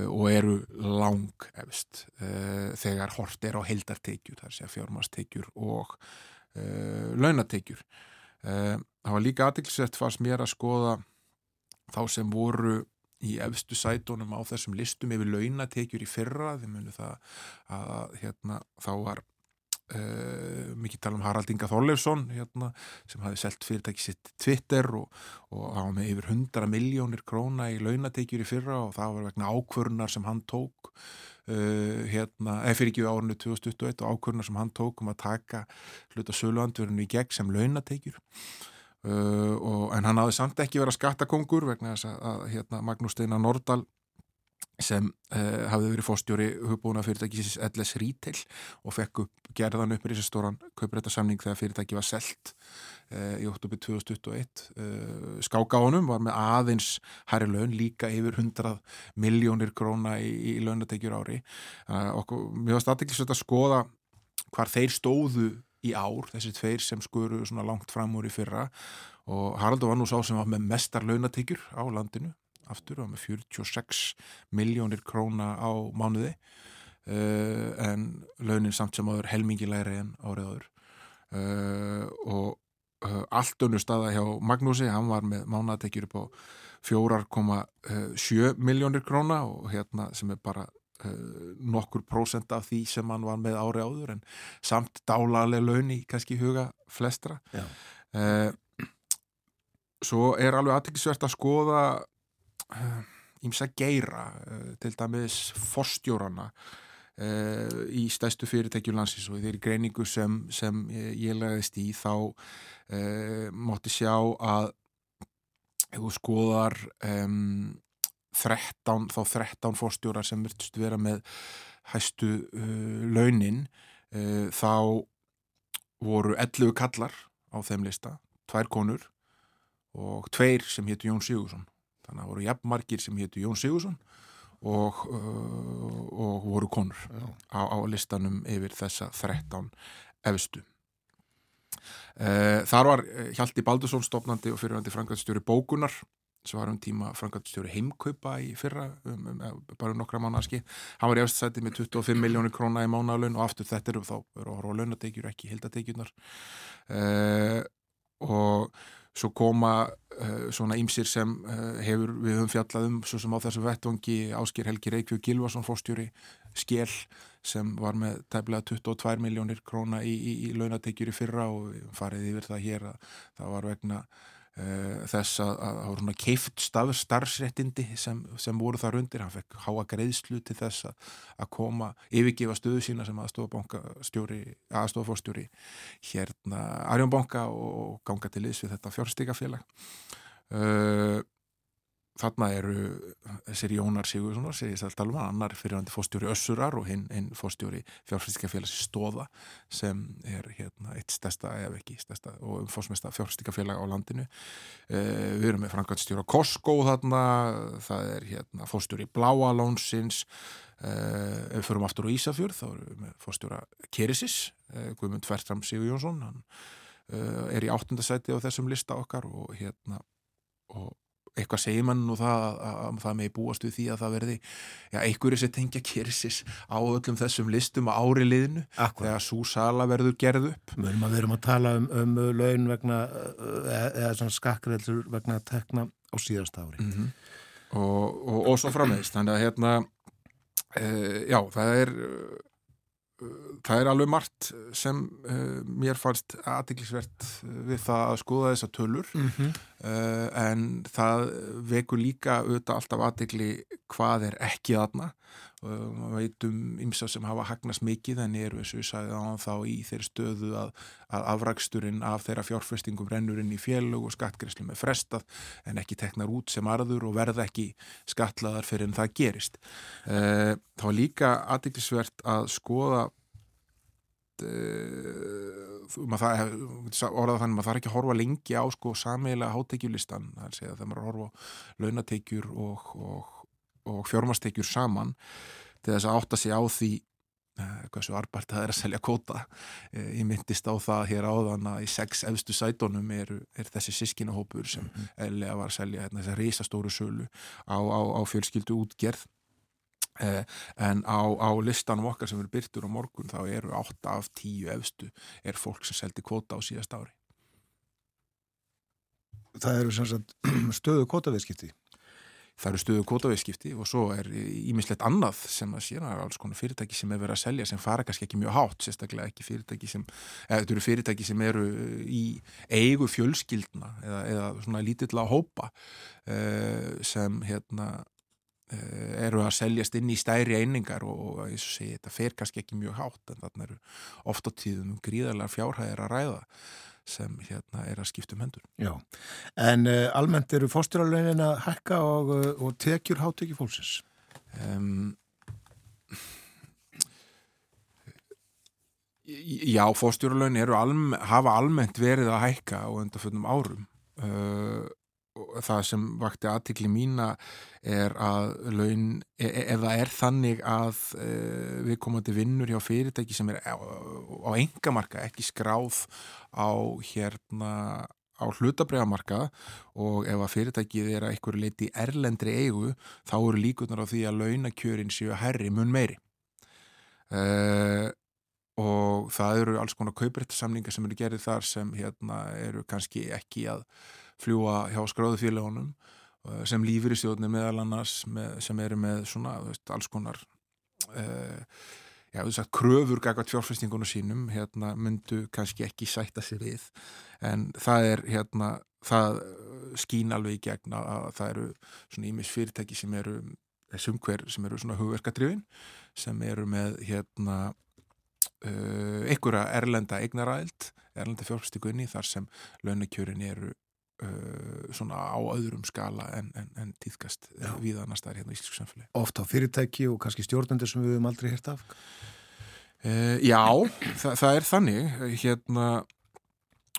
Speaker 4: og eru lang efst uh, þegar hort er á heldartekjur þar sé að fjármastekjur og launatekjur. Það var líka aðtilsett fannst mér að skoða þá sem voru í efstu sætunum á þessum listum yfir launatekjur í fyrra þið munu það að hérna, þá var uh, mikið tala um Harald Inga Þorleifsson hérna, sem hafi selgt fyrirtæki sitt Twitter og, og hafa með yfir 100 miljónir króna í launatekjur í fyrra og það var vegna ákvörnar sem hann tók uh, hérna, eða fyrir ekki á árunni 2021 og ákvörnar sem hann tók um að taka hluta söluandverðinu í gegn sem launatekjur. Uh, en hann hafði samt ekki verið að skattakongur vegna þess að, að hérna, Magnús Steinar Nordal sem uh, hafði verið fórstjóri hugbúna fyrirtækisins LS Retail og fekk upp gerðan upp með þessi stóran kauprættasamning þegar fyrirtæki var selt uh, í oktober 2021 skáka á honum var með aðeins hæri laun líka yfir 100 miljónir króna í, í launatekjur ári. Og mér var staðteklisveit að skoða hvar þeir stóðu í ár, þessi tveir sem skuru langt fram úr í fyrra. Og Haraldur var nú sá sem var með mestar launatekjur á landinu, aftur var með 46 miljónir króna á mánuði uh, en launin samt sem áður helmingilegri en árið áður. Uh, og uh, allt önnu staða hjá Magnúsi, hann var með mánatekjur upp á 4,7 miljónir króna og hérna sem er bara nokkur prósent af því sem hann var með ári áður en samt dálaleg laun í kannski huga flestra. Uh, svo er alveg aðtækisvert að skoða ímsa uh, geira til dæmis forstjórana í stæstu fyrirtækjum landsins. Og þeirri greiningu sem, sem ég lagðist í þá mátti sjá að ef þú skoðar um, 13, þá 13 fórstjórar sem virtust vera með hæstu uh, launin uh, þá voru 11 kallar á þeim lista, tvær konur og tveir sem héttu Jón Sigursson þannig að voru jafnmarkir sem héttu Jón Sigursson og, uh, og voru konur á, á listanum yfir þessa 13 efstu. Uh, þar var uh, Hjalti Baldursson stopnandi og fyrirvændi frangatstjóri bókunar sem var um tíma frangatstjóri heimkaupa í fyrra um, um, bara um nokkra mánaski hann var í efstsæti með 25 miljónir króna í mánalun og aftur þetta eru þá eru á launategjur ekki hildategjurnar uh, og svo koma svona ímsir sem hefur við höfum fjallað um svo sem á þessu vettvangi Ásker Helgi Reykjavík Gilvarsson fórstjóri Skell sem var með tæmlega 22 miljónir króna í, í, í launatekjur í fyrra og farið yfir það hér að það var vegna þess að það voru keift starfsrettindi sem, sem voru þar undir, hann fekk háa greiðslu til þess að, koma yfirgefa stöðu sína sem aðstofafórstjóri hérna Arjónbanka og ganga til liðs við þetta fjórstíkafélag uh, þarna eru þessir Jónar Sigurssonar segist alltaf alveg annar fyrirhandi fórstjóri Össurar og hinn, hinn fórstjóri fjárfæstikafélags Stóða sem er hérna eitt stærsta ef ekki stærsta og umfórsmesta fjárfæstikafélag á landinu. Uh, við erum með frangatstjóra Costco þarna það er hérna fórstjóri Bláalónsins uh, ef við förum aftur á Ísafjörð þá erum við með fórstjóra Kerisis uh, Guðmund Fertram Sigur Jónsson hann er í áttundasæti á þessum lista okkar og hérna og eitthvað segir mann nú það að, að það megi búast við því að það verði einhverju sem tengja kyrsis á öllum þessum listum á ári liðinu Akkur. þegar svo sala verður gerð upp
Speaker 2: Mörgum að við erum að tala um, um laun vegna eða, eða skakkreilur vegna tekna á síðast ári mm -hmm.
Speaker 4: og, og, og svo frammeðist þannig að hérna e, já, það er það er alveg margt sem uh, mér fannst aðdeglisvert við það að skoða þessa tölur mm -hmm. uh, en það vekur líka auðvitað alltaf aðdegli hvað er ekki aðna og maður veitum ymsa sem hafa hagnast mikið en eru ég sagði á þá í þeirri stöðu að, að afraksturinn af þeirra fjárfestingum rennurinn í félug og skattgreyslu með frestað en ekki teknar út sem arður og verða ekki skatlaðar fyrir en það gerist. Uh, það var líka aðdeglisvert að skoða að það orðað þannig að það er ekki að horfa lengi á sko sameilega hátekjulistan er segja að það er að horfa launatekjur og, og, og fjármastekjur saman til þess að átta sig á því eh, hvað svo arbært það er að selja kóta eh, ég myndist á það hér áðan að í sex efstu sætonum er, er þessi sískinahópur sem mm -hmm. eða var að selja hérna, þessa reysastóru sölu á, á, á fjölskyldu útgerð. Eh, en á, á listanum okkar sem eru byrtur á morgun þá eru 8 af 10 efstu er fólk sem seldi kvota á síðast ári.
Speaker 2: Það eru sagt, stöðu kvotaviðskipti
Speaker 4: Það eru stöðu kvotaviðskipti og svo er ímislegt annað sem að sér alls konar fyrirtæki sem er verið að selja sem fara kannski ekki mjög hátt, sérstaklega ekki fyrirtæki sem eða þetta eru fyrirtæki sem eru í eigu fjölskyldna eða, eða svona lítill á hópa eh, sem hérna Eh, eru að seljast inn í stæri einingar og eins og segi þetta fer kannski ekki mjög hátt en þarna eru oft á tíðum gríðarlega fjárhæðir að ræða sem hérna er að skipta um hendur.
Speaker 2: Já, en uh, almennt eru fósturalaunin að hækka og, uh, og tekjur hátekju fólksins? Um,
Speaker 4: já, fósturalaunin eru alm, hafa almennt verið að hækka á undanföldum árum. Uh, það sem vakti aðtikli mína er að laun, e, e ef það er þannig að e, við komandi vinnur hjá fyrirtæki sem er á, á engamarka, ekki skráð á hérna á hlutabræðamarka og ef að fyrirtækið er að einhverju leiti erlendri eigu þá eru líkunar á því að launakjörin séu herri mun meiri. Uh, og það eru alls konar kauprættarsamningar sem eru gerðið þar sem hérna eru kannski ekki að fljúa hjá skráðufélagunum uh, sem lífur í stjórnir meðal annars með, sem eru með svona veist, alls konar uh, já, sagt, kröfur gagvat fjárfæstingunum sínum hérna myndu kannski ekki sætta sér við. En það er hérna það skín alveg í gegna að það eru svona ímis fyrirtæki sem eru þessum hver sem eru svona hugverkadrifin sem eru með hérna uh, einhverja erlenda eignaræld, erlenda fjárfæstíkunni þar sem launakjörin eru svona á öðrum skala en, en, en týðkast við annars það er hérna í Íslandsku samfélagi.
Speaker 2: Ofta á fyrirtæki og kannski stjórnendur sem við höfum aldrei hirt af?
Speaker 4: Uh, já, það, það er þannig hérna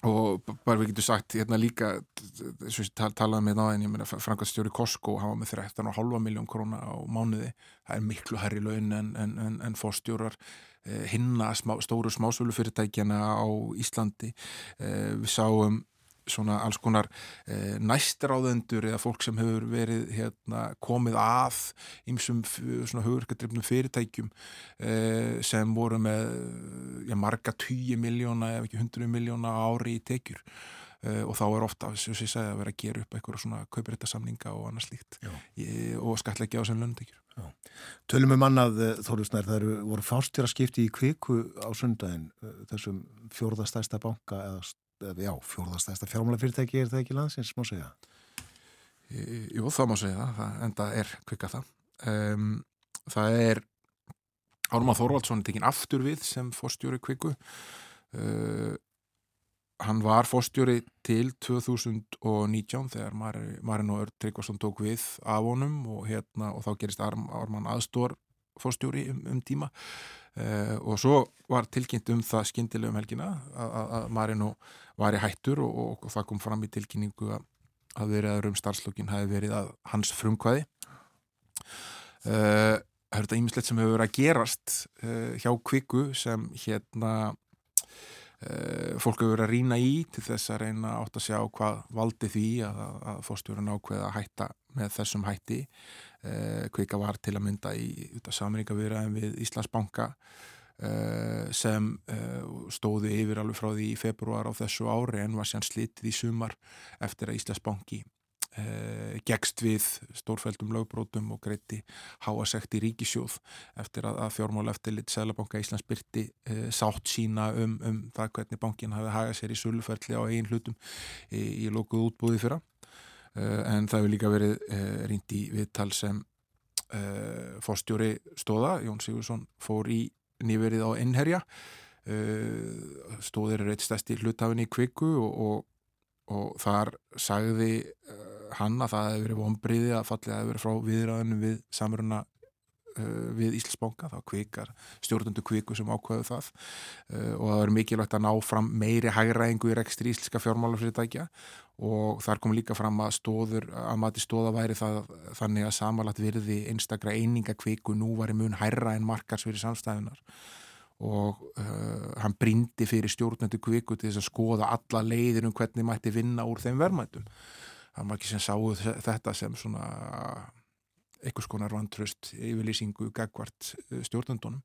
Speaker 4: og bara við getum sagt hérna líka eins og tal, talaðum með náðin ég meina Frankastjóri Kosko hafa með 13,5 miljón króna á mánuði það er miklu herri laun en, en, en, en fórstjórar eh, hinna smá, stóru smásvölu fyrirtækjana á Íslandi eh, við sáum svona alls konar e, næstráðendur eða fólk sem hefur verið hérna, komið að ímsum svona hugurkadrifnum fyrirtækjum e, sem voru með já, marga 10 miljóna ef ekki 100 miljóna ári í tekjur. E, og þá er ofta, segja, að vera að gera upp eitthvað svona kauprættasamninga og annars líkt og skatleggja á sem löndekjur
Speaker 2: Tölum um annað Þólusnær, það eru voru fástjara skipti í kviku á sundaginn þessum fjórðastæsta banka eða já, fjórðastæsta fjármálafyrirtæki er það ekki landsins, má segja?
Speaker 4: Jú, það má segja það, en það er kvika það. Um, það er Ármann Þorvaldsson tekinn aftur við sem fórstjóri kviku. Uh, hann var fórstjóri til 2019 þegar Marin og Örd Tryggvarsson tók við af honum og, hérna, og þá gerist Ármann aðstór fórstjóri um, um tíma. Uh, og svo var tilkynnt um það skindilega um helgina að Marino var í hættur og, og, og það kom fram í tilkynningu að, að veriðaður um starfslokkin hafi verið að hans frumkvæði. Uh, Það er þetta ímislegt sem hefur verið að gerast uh, hjá kviku sem hérna fólk hefur verið að rína í til þess að reyna átt að sjá hvað valdi því að, að fórstjórun ákveða að hætta með þessum hætti kvika var til að mynda í samringavirðaðin við Íslandsbanka eh, sem eh, stóði yfir alveg frá því í februar á þessu ári en var sér slitið í sumar eftir að Íslandsbanki eh, gegst við stórfældum lögbrótum og greiti háasekt í ríkisjóð eftir að, fjármála eftir lit Sælabanka Íslands byrti eh, sátt sína um, um það hvernig bankin hafi hagað sér í suluferðli á einn hlutum í, í lókuð útbúði fyrra. Eh, en það hefur líka verið eh, rýnd í viðtal sem eh, fórstjóri stóða, Jón Sigursson fór í nýverið á innherja stóðir er eitt stærsti hlutafinn í kviku og, og, og þar sagði hann að það hefur verið vonbriði að fallið hefur verið frá viðræðinu við samruna við Íslandsbánka, þá kvikar stjórnundu kviku sem ákveðu það uh, og það er mikilvægt að ná fram meiri hægræðingu í rekstri íslenska fjármálafyrirtækja og þar kom líka fram að stóður, að mati stóða væri það þannig að samanlagt virði einstakra einingakviku nú var í mun hærra en markars fyrir samstæðunar og uh, hann brindi fyrir stjórnendu kviku til þess að skoða alla leiðir um hvernig mætti vinna úr þeim verðmættum hann var ekki sem sáu þetta sem svona einhvers konar vantröst yfirlýsingu gagvart uh, stjórnendunum.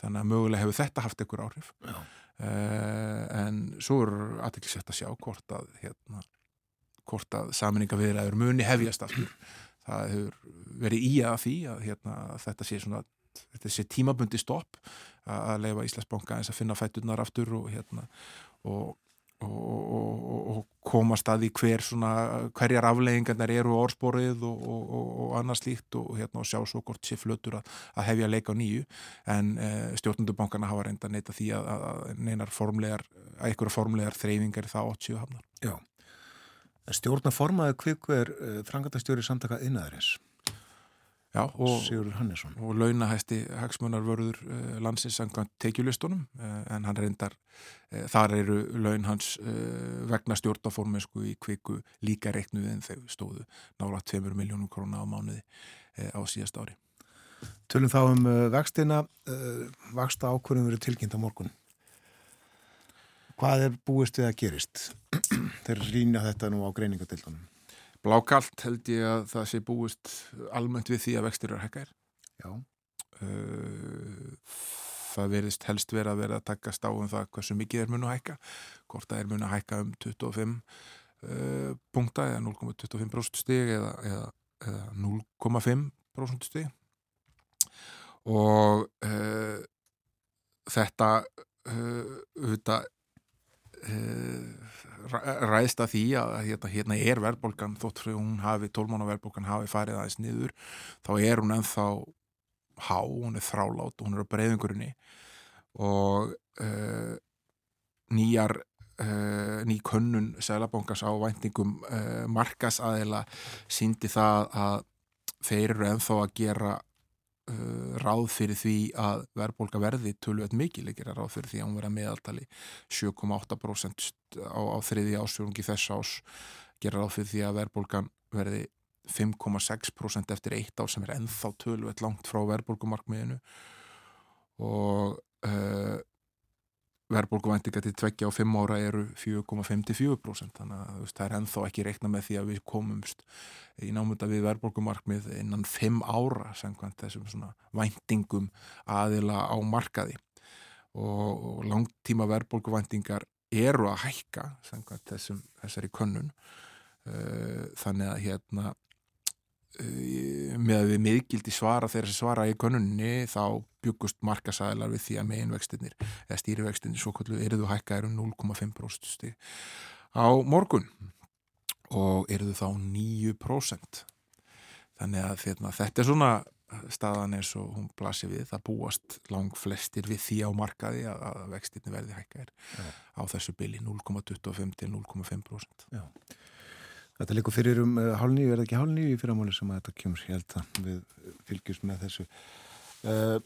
Speaker 4: Þannig að mögulega hefur þetta haft einhver áhrif. Uh, en svo er aðeinsett að sjá hvort að hérna hvort að saminningaviðræður muni hefjast aftur. Það hefur verið í að því að hérna, þetta sé svona þetta sé tímabundi stopp að leifa Íslandsbanka eins að finna fætturnar aftur og hérna og, og, og, og koma staði hver svona, hverjar afleggingarnar eru á orðsporið og annars líkt og hérna og sjá svo hvort sé flötur að, að hefja leika á nýju en e, stjórnundubankana hafa reynda neyta því að, að neinar formlegar, að einhverja formlegar þreyfingar átt síðu hafnar.
Speaker 2: Já Stjórnaformaði kviku er uh, eh, frangatastjóri samtaka innæðurins.
Speaker 4: Já, og,
Speaker 2: Sigurður Hannesson.
Speaker 4: og launahæsti hagsmunarvörður uh, landsins samkvæmt tekjulistunum uh, en hann reyndar, uh, þar eru laun hans vegna stjórnaformensku í kviku líka reiknuð en þau stóðu nála 2 miljónum króna á mánuði á síðast ári.
Speaker 2: Tölum þá um vextina, vaksta ákvörðum verið tilkynnt á morgun. Hvað er búist við að gerist? Þeir rýna þetta nú á greiningadildunum.
Speaker 4: Blákalt held ég að það sé búist almennt við því að vextir eru hækkar.
Speaker 2: Já,
Speaker 4: Uh, það verðist helst vera að vera að takast á um það hversu mikið er mun að hækka hvort það er mun að hækka um 25 uh, punkta eða 0,25% stig eða, eða, eða 0,5% stig og uh, þetta uh, þetta ræðst að því að hérna, hérna er verðbólgan þótt fyrir hún hafi, 12 mánu verðbólgan hafi farið aðeins niður þá er hún ennþá há, hún er þrálát hún er á breyðingurinni og uh, nýjar uh, ný könnun Sælabankans á væntingum uh, markasaðila síndi það að þeir eru ennþá að gera ráð fyrir því að verðbólka verði tölvöld mikil, ekki ráð fyrir því að hún verða meðaltali 7,8% á, á þriði ásfjörungi þess ás gera ráð fyrir því að verðbólkan verði 5,6% eftir eitt ár sem er ennþá tölvöld langt frá verðbólkumarkmiðinu og uh, verðbólkuvæntinga til tveggja og fimm ára eru 4,54% þannig að það er ennþá ekki reikna með því að við komumst í námunda við verðbólkumarkmið innan fimm ára samkvæmt þessum svona væntingum aðila á markaði. Og, langtíma verðbólkuvæntingar eru að hækka samkvæmt þessum, þessari könnun. Uh, þannig að hérna með að við miðgildi svara þeirra sem svara í könnunni þá byggust markasæðlar við því að meginvextinir eða stýrivextinir svo kallu eruðu hækkaður um 0,5% stig á morgun og eruðu þá 9% þannig að hérna, þetta er svona staðan eins og hún blasir við. Það búast lang flestir við því á markaði að, að vextinni verði hækkaðir á þessu byli 0,25 til 0,5%
Speaker 2: já. Þetta líkur fyrir um uh, hálf nýju, er það ekki hálf nýju í fyrramáli sem að þetta kemur, held að við fylgjumst með þessu. Uh,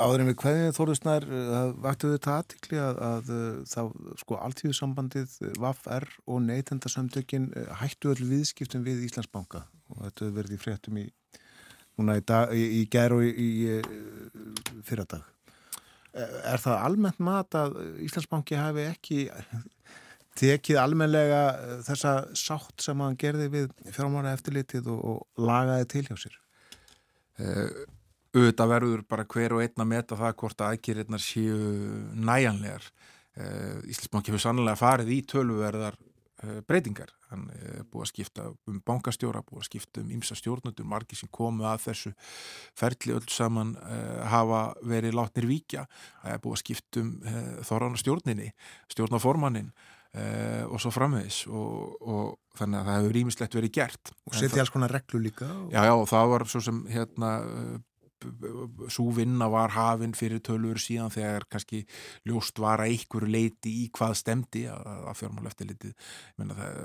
Speaker 2: áður en við hverðið þóruðsnær, það vaktu þetta aðtikli að, að uh, þá sko alltíðusambandið, VAF-R og neytendasamtökin uh, hættu öll viðskiptum við Íslandsbanka og þetta í fréttum í, í, í, í gær og í fyrradag. Er það almennt mat að Íslandsbanki hafi ekki tekið almenlega þessa sátt sem hann gerði við fjármára eftirlitið og, og lagaði til hjá sér?
Speaker 4: Uh, auðvitað verður bara hver og einn að meta það hvort að aðgerinnar séu næjanlegar. Uh, Íslandsbanki hefur sannlega farið í tölvuverðar uh, breytingar. Hann er búið að skipta um bankastjóra, búið að skipta um ymsa stjórnundur, margir sem komu að þessu ferli öll saman hafa verið látnir víkja. Það er búið að skipta um þorran stjórninni, stjórnaformannin Uh, og svo framvegis og, og þannig að það hefur rýmislegt verið gert.
Speaker 2: Og setja alls konar reglu líka og...
Speaker 4: já já og það var svo sem hérna svo vinna var hafinn fyrir tölur síðan þegar kannski ljóst var að einhverju leiti í hvað stemdi að, að fjármáleftilitið það,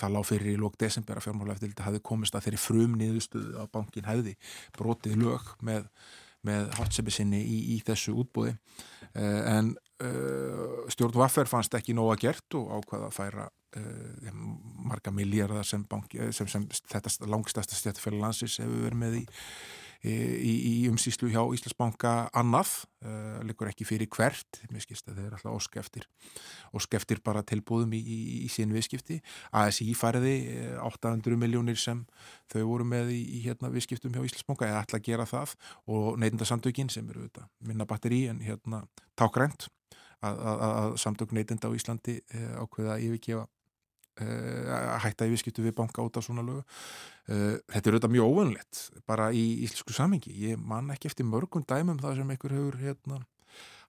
Speaker 4: það lág fyrir í lók desember að fjármáleftilitið hafi komist að þeirri frum niðurstuðu að bankin hefði brotið lög með, með hátsepi sinni í, í þessu útbúði uh, en Uh, stjórn Vaffer fannst ekki nóga gert og ákvaða að færa uh, marga miljardar sem, sem, sem þetta langstasta stjættfæli landsins hefur verið með í, í, í umsýslu hjá Íslandsbanka annað, uh, likur ekki fyrir hvert, mér skilst að þeir alltaf óskeftir óskeftir bara tilbúðum í, í sín viðskipti. ASI færiði 800 miljónir sem þau voru með í hérna, viðskiptum hjá Íslandsbanka eða ætla að gera það. Og neyndasandökin sem eru minna batteri en hérna tákrænt að, að, að samtök neytinda á Íslandi eh, ákveða að yfirgefa eh, að hætta yfirskiptu við banka út af svona lögu. Eh, þetta er auðvitað mjög óvönlegt bara í íslensku samengi. Ég man ekki eftir mörgum dæmum það sem einhver hefur hérna,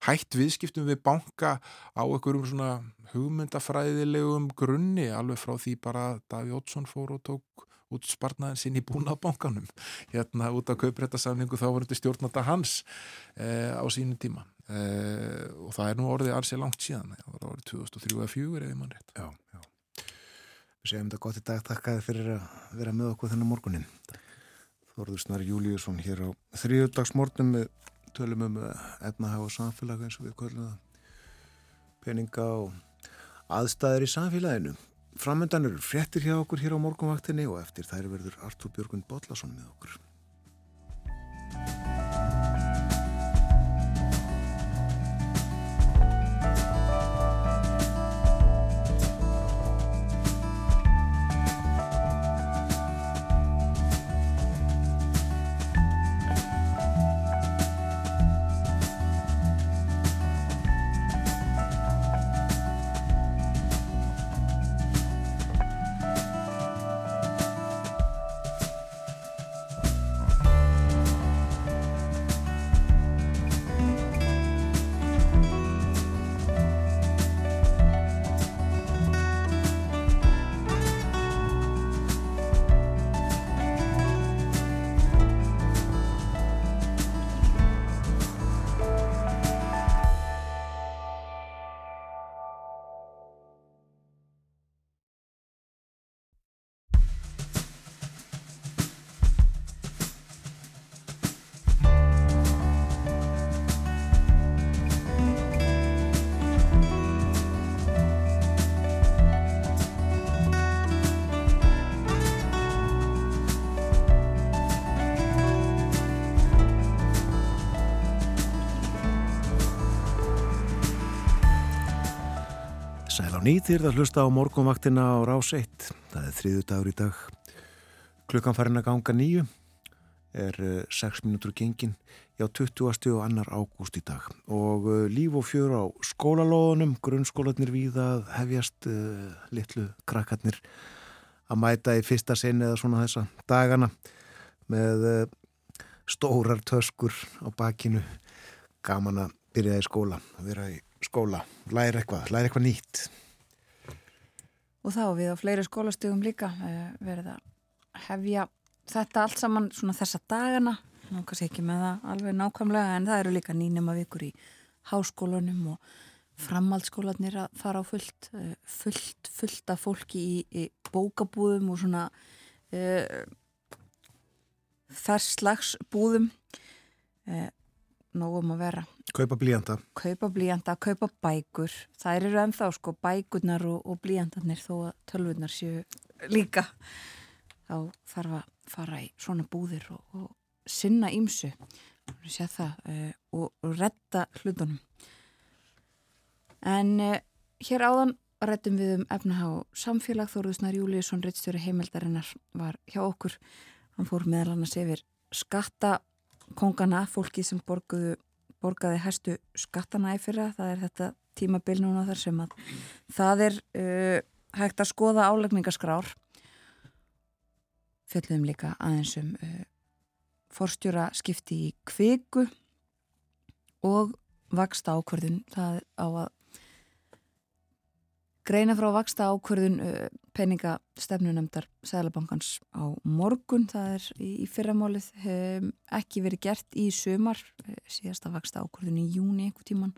Speaker 4: hætt viðskiptum við banka á einhverjum svona hugmyndafræðilegum grunni alveg frá því bara Daví Ótsson fór og tók út sparnaðin sinn í búnaðbankanum hérna út á kauprættasamningu þá var þetta stjórnata hans eh, á sínu tíma og það er nú orðið alls ég langt síðan það var orðið 2003 eða 2004 ef ég mann rétt.
Speaker 2: Já, já. Við segjum þetta gott í dag, takk að þið fyrir að vera með okkur þennan morgunin Þorður Júliusson hér á þriðdagsmórnum með tölum um efnahag og samfélag eins og við kvöldum peninga og aðstæðir í samfélaginu. Framöndan eru fréttir hjá okkur hér á morgunvaktinni og eftir þær verður Artur Björgun Bodlason með okkur nýþýrð að hlusta á morgunvaktina á rás 1. Það er þriðu dagur í dag. Klukkan farin að ganga nýju er 6 eh, minútur gengin já 20. og annar ágúst í dag og uh, líf og fjör á skólalóðunum, grunnskólanir við að hefjast uh, litlu krakkarnir að mæta í fyrsta sinni eða svona þessa dagana með uh, stórar töskur á bakinu gaman að byrja í skóla, vera í skóla læra eitthvað, læra eitthvað nýtt
Speaker 1: og þá við á fleiri skólastugum líka eh, verið að hefja þetta allt saman svona þessa dagana. Nú kannski ekki með það alveg nákvæmlega en það eru líka nýnema vikur í háskólanum og framhaldsskólanir að fara á fullt eh, fullt, fullt af fólki í, í bókabúðum og svona uh, þess slags búðum. Uh, nógum að vera
Speaker 2: Kaupa blíjanda.
Speaker 1: Kaupa blíjanda, kaupa bækur. Það eru ennþá sko bækurnar og, og blíjandarnir þó að tölvurnar séu líka. Þá þarf að fara í svona búðir og, og sinna ímsu það, uh, og, og retta hlutunum. En uh, hér áðan rettum við um efnahá samfélag Þóruðsnar Júliusson, reittstjóri heimildarinnar var hjá okkur. Hann fór meðal annars yfir skattakongana, fólki sem borguðu borgaði hæstu skattana í fyrra, það er þetta tímabil núna þar sem að það er uh, hægt að skoða álegningaskrár fjöldum líka aðeins um uh, forstjóra skipti í kviku og vaksta ákvörðun það á að greina frá vaksta ákvörðun uh, peningastefnunemdar Sælabankans á morgun, það er í, fyrramálið hef ekki verið gert í sömar, uh, síðast að vaksta ákvörðun í júni einhver tíman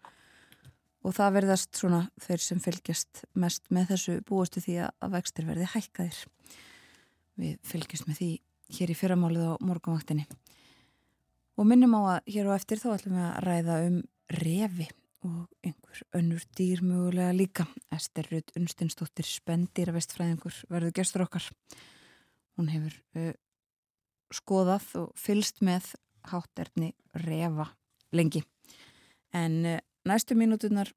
Speaker 1: og það verðast svona þeir sem fylgjast mest með þessu búastu því að vextir verði hækkaðir. Við fylgjast með því hér í fyrramálið á morgunvaktinni. Og minnum á að hér á eftir þá ætlum við að ræða um revi og einhver önnur dýr mögulega líka. Ester Rudd Unstinsdóttir Spendýra vestfræðingur verður gestur okkar. Hún hefur uh, skoðað og fylst með hátterni refa lengi. En uh, næstu mínútunar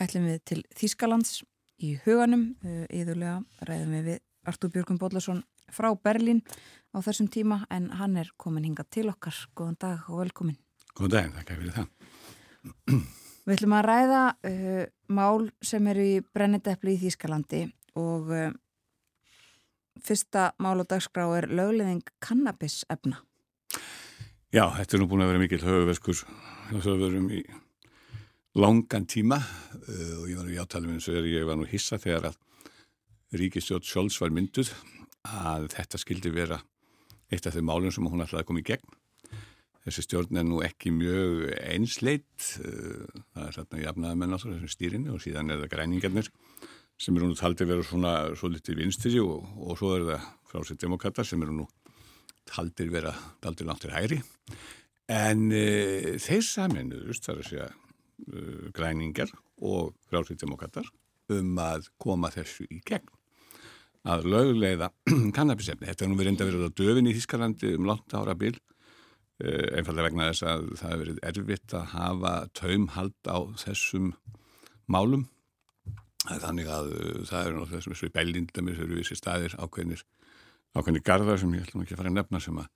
Speaker 1: ætlum við til Þískalands í huganum. Uh, Íðulega ræðum við við Artúr Björgum Bodlason frá Berlín á þessum tíma en hann er komin hinga til okkar. Góðan dag og velkomin.
Speaker 5: Góðan dag, þakka fyrir það.
Speaker 1: Við ætlum að ræða uh, mál sem eru í brennendepli í Þýskalandi og uh, fyrsta mál á dagskrá er lögleðing kannabisefna.
Speaker 5: Já, þetta er nú búin að vera mikil höfuverskur við verum í langan tíma uh, og ég var nú í átalum eins og ég var nú hissa þegar að Ríkistjótt Sjóls var mynduð að þetta skildi vera eitt af þeim málum sem hún ætlaði að koma í gegn þessi stjórn er nú ekki mjög einsleit eh, það er þarna jafnaðamenn á þessum stýrinni og síðan er það græningarnir sem eru nú taldið að vera svona svo litið vinstri og, og svo er það frá sér demokrata sem eru nú taldir vera taldir langt til hægri. En uh, þeir saminuðust þar að segja uh, græningar og frálsvíðdemokrater um að koma þessu í gegn. Að löguleiða kannabisefni. Þetta er nú verið enda verið á döfin í Þískalandi um langt ára uh, einfallega vegna þess að það hefur verið erfitt að hafa taumhald á þessum málum. Þannig að uh, það eru náttúrulega þessum þessu bellindamir, þessu vissi staðir ákveðnir ákveðnir garðar sem ég ætlum ekki að fara að nefna sem að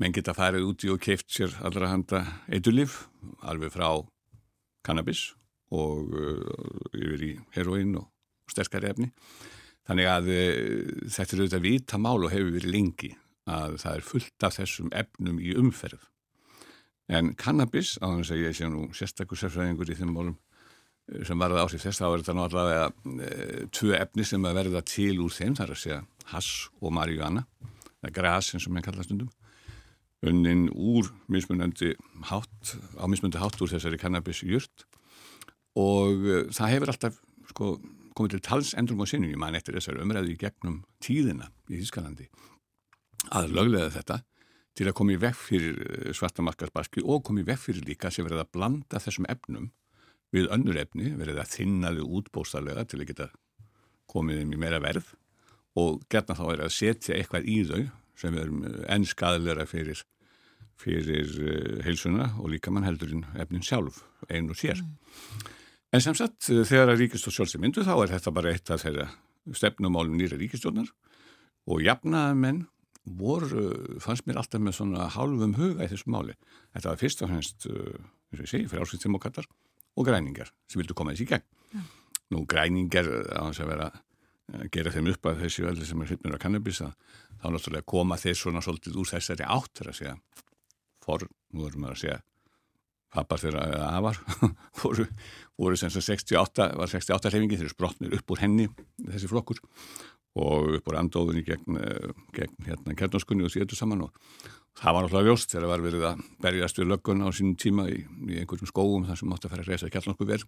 Speaker 5: menn geta farið úti og keift sér allra handa eitulif alveg frá kannabis og uh, yfir í heroín og sterkari efni. Þannig að þetta er auðvitað vita mál og hefur verið lengi að það er fullt af þessum efnum í umferð. En kannabis, á þess að ég sé nú sérstakur sérfræðingur í þeim málum sem varða á sig þess, þá er þetta náttúrulega e, tvö efni sem að verða til úr þeim, það er að segja hass og marihuana, það er grasin sem ég kalla stundum, unnin úr mismunandi hátt, á mismunandi hátt úr þessari kannabisjurt. Og e, það hefur alltaf sko, komið til tals endur á sinni, ég man eftir þessari umræði í gegnum tíðina í Þískalandi að löglega þetta til að koma í vekk fyrir svartamarkarsbaski og koma í vekk fyrir líka sem verið að blanda þessum efnum við önnur efni, verið að þinnaði útbóstarlega til að geta komið um í meira verð og gerna þá er að setja eitthvað í þau sem er enn skadalera fyrir, fyrir uh, heilsuna og líka mann heldurinn efnin sjálf, einn og sér. Mm. En sem sagt, þegar að ríkist og sjálfsig myndu þá er þetta bara eitt af þeirra stefnumálum nýra ríkistjónar og jafnaða menn voru, fannst mér alltaf með svona hálfum huga í þessu máli. Þetta var fyrst og hennst, eins og ég segi, fyrir ásvitsdemokrater og græningar sem vildu koma þessi í gegn. Ja. Nú græningar á þess að vera að gera þeim upp að þessi öllu sem er hryfnur á kannabis að þá náttúrulega koma þeir svona svolítið úr þessari átt þegar að segja for, nú erum við að segja pappar þeirra eða afar voru, voru sem sagt 68 var 68 hrefingi þeir eru sprotnir upp úr henni þessi flokkur og upp úr andóðunni gegn, gegn hérna kernaskunni og sétu saman og það var náttúrulega ljóst þegar það var verið að berjast við löggun á sínum tíma í, í einhverjum skóum þar sem átti að fara að reysa kjarnarsku vel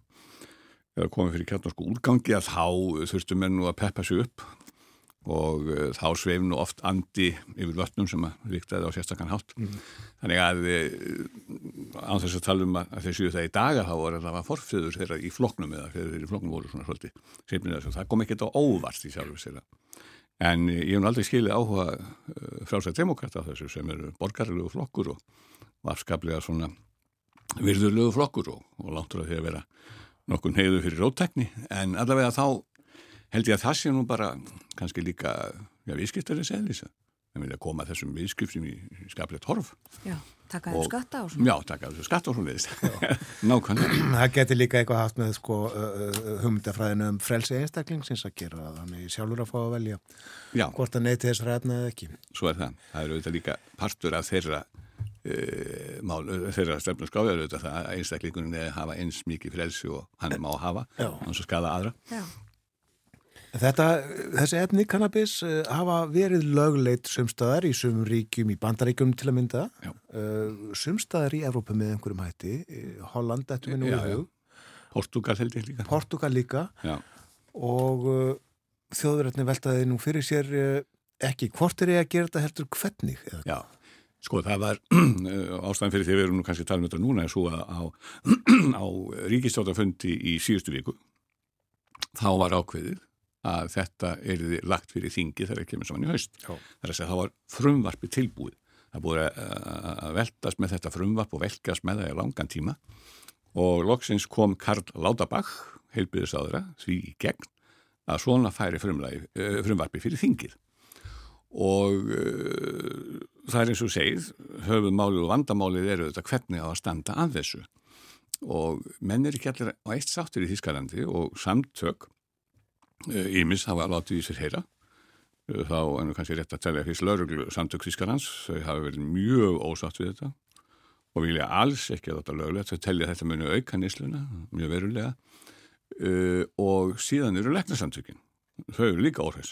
Speaker 5: eða komið fyrir kjarnarsku úrgangi að þá þurftu menn nú að peppa sig upp og uh, þá sveif nú oft andi yfir vötnum sem að ríktaði á sérstakann hátt. Mm. þannig að uh, án þess að tala um að, séu það í daga þá voru það var forfiður þeirra í floknum eða þeirra í floknum voru svona svolítið það kom ekkert á óvart í sjálfu sér. En ég hef aldrei skilið áhuga frálsætt demokrata þessu sem eru borgarlegu flokkur og varskaplega svona virðulegu flokkur og, og láttur að því að vera nokkur neyðu fyrir róttekni en allavega þá held ég að það sé nú bara kannski líka, já, viðskiptarins eðlis að vilja koma þessum viðskiptum í, í skapleitt horf.
Speaker 1: Já, taka þau skatta á svona.
Speaker 5: Já, taka þau skatta á svona nákvæmlega.
Speaker 2: Það getur líka eitthvað haft með sko humdafræðinu um frelsi einstaklingsins að gera þannig sjálfur að fá að velja já. hvort að neyti þess ræðna eða ekki.
Speaker 5: Svo er það. Það eru auðvitað líka partur af þeirra uh, mál, þeirra stefnum skáðar að einstaklingunni hafa eins mikið frelsi og hann er má að hafa, hans að skada aðra. Já.
Speaker 2: Þetta, þessi efni kannabis uh, hafa verið lögleit sumstaðar í sumum ríkjum í bandaríkjum til að mynda. Uh, sumstaðar í Evrópa með einhverjum hætti. Holland, þetta minnum við hug.
Speaker 5: Portugal held ég líka.
Speaker 2: Portugal líka. Já. og þjóðverðarni veltaði nú fyrir sér ekki hvort er ég að gera þetta heldur hvernig
Speaker 5: eða? Já, sko það var ástæðan fyrir því við erum nú kannski að tala um þetta núna svo að á, á ríkistjótafundi í síðustu viku þá var ákveðið að þetta erði lagt fyrir þingi þegar það kemur saman í haust. Já. Það er að segja að það var frumvarpi tilbúið. Það búið að veltast með þetta frumvarp og velkast með það í langan tíma og loksins kom Karl Lauterbach, heilbyrðisáðura, því í gegn að svona færi eh, frumvarpi fyrir þingið. Og uh, það er eins og segið, höfumálið og vandamálið eru þetta hvernig á að standa að þessu. Og menn er ekki allir á eitt sáttur í Þískalandi og samtök Ímis hafa látið í sér heyra. Eh, þá er nú kannski rétt að tellja fyrst lauruglu samtök Þískarlands, þau hafa verið mjög ósátt við þetta og vilja alls ekki að þetta lögulegt, þau tellja þetta muni auka nýsluna, mjög verulega. Uh, og síðan eru leknarsamtökin, þau eru líka orðis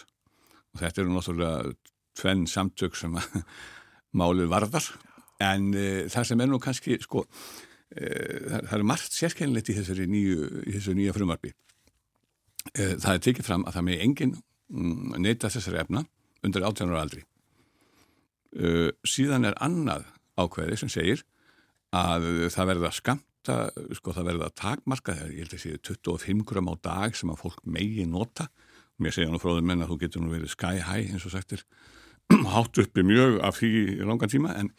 Speaker 5: og þetta eru náttúrulega tvenn samtök sem málið varðar. En uh, það sem er nú kannski sko, uh, það, það er margt sérkennilegt í þessari nýja frumarbi Eh, það er tekið fram að það með enginn mm, neyta þessari efna undir 18 ára aldri. Uh, síðan er annað ákveði sem segir að það verða skamta, sko það verða takmarka þegar ég held að séu 25 gram á dag sem að fólk megi nota. Mér segja nú fróðum menn að þú getur nú verið sky high eins og sagtir hátt uppi mjög af því í langan tíma. En,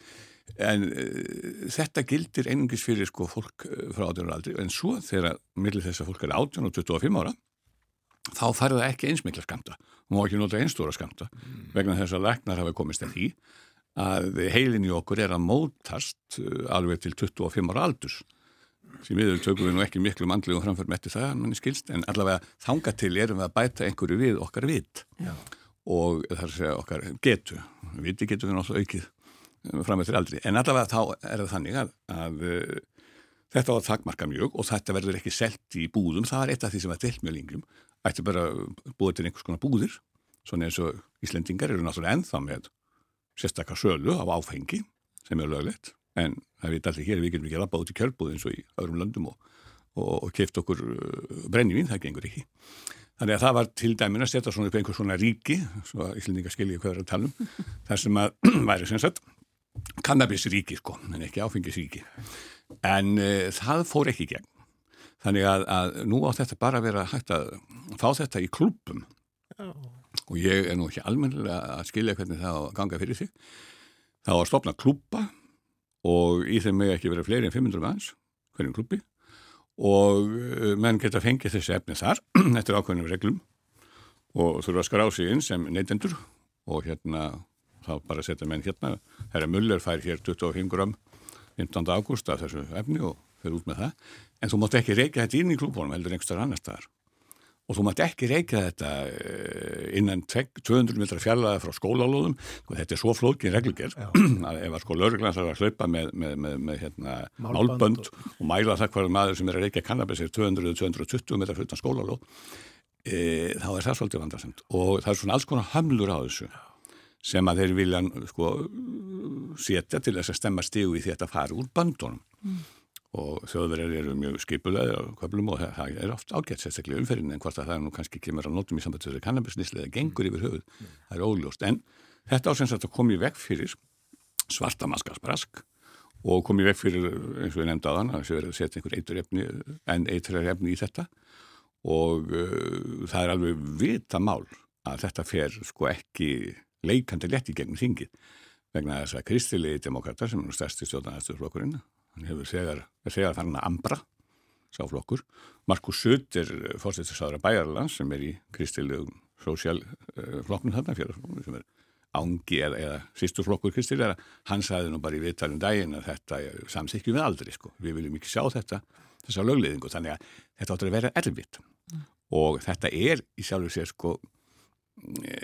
Speaker 5: en uh, þetta gildir einungis fyrir sko fólk frá 18 ára aldri. En svo þegar millir þess að fólk er 18 og 25 ára þá færðu það ekki einsmikla skamta og má ekki nota einstóra skamta vegna þess að læknar hafa komist að því að heilin í okkur er að mótast uh, alveg til 25 ára aldurs. Sem við tökum við nú ekki miklu mandli og framför með það, manni skilst, en allavega þanga til erum við að bæta einhverju við okkar vit Já. og það er að segja okkar getu, viti getur við náttúrulega aukið uh, fram eftir aldri, en allavega þá er það þannig að, að uh, þetta var þakmarka mjög og þetta verður ekki selt í búðum, það var eitt af því sem var delt mjög lingum, ætti bara búið til einhvers konar búðir, svona eins og Íslendingar eru náttúrulega ennþá með sérstakar sölu á áfengi sem er löglegt en það veit allir hér við getum ekki að labba út í kjölbúð eins og í öðrum löndum og, og, og keft okkur uh, brennivín, það gengur ekki. Þannig að það var til dæmin að setja svona upp einhver svona ríki, svo að Íslandingar skilji hvað það er að tala um, þar sem að væri sem sagt kannabisríki sko, en ekki áfengisríki. En uh, það fór ekki gegn. Þannig að, að nú á þetta bara vera hægt að fá þetta í klubum og ég er nú ekki almennilega að skilja hvernig það ganga fyrir sig. Það var að stopna klúpa og í þeim með ekki verið fleiri en 500 manns, hverjum klúpi og uh, menn geta fengið þessi efni þar eftir ákveðnum reglum og þurfa að skrá sig inn sem neytendur og hérna þá bara setja menn hérna, herra Muller fær hér 25 gram 15. ágúst af þessu efni og fyrir út með það. En þú mátt ekki reykja þetta inn í klúbónum heldur einhverstaðar annar staðar. Og þú mátt ekki reykja þetta eh, innan 200 metrar fjallaða frá skólalóðum. Og þetta er svo flókin reglugjör að ef að sko lauruglan þarf að hlaupa með, með, með, með hérna, málbönd og mæla það hverju maður sem er að reykja kannabis er 200-220 metrar frutan skólalóð e, þá er það svolítið vandarsamt og það er svona alls konar hamlur á þessu sem að þeir vilja sko setja til þess að stemma stígu í þetta fari úr böndunum. Mm og þjóðverðir eru mjög skipulega og köflum og það er oft ágætt sérstaklega umferðin en hvort að það er nú kannski kemur að notum í samband til þessu kannabisnisli eða gengur yfir höfuð, mm. það er óljóst en þetta ásens að það kom í veg fyrir svarta maskasbrask og kom í veg fyrir eins og nefndi á þann að það verður að setja einhver eitur efni en eitrar efni í þetta og uh, það er alveg vita mál að þetta fer sko ekki leikandi lett í gegnum þingið vegna þess að kristilegi demokrata sem er stærsti stjórnarnæsturflokkurinn hann hefur þegar, þegar þannig að ambra sáflokkur. Markus Sutt er fórstættisáður af Bæjarlands sem er í kristilugum sósjálflokknum þarna fyrir sem er ángi eða, eða sísturflokkur kristilega. Hann sagði nú bara í viðtalum daginn að þetta samþykju við aldrei sko. Við viljum ekki sjá þetta, þessa lögleðingu þannig að þetta áttur að vera erfitt mm. og þetta er í sjálfur sér sko e,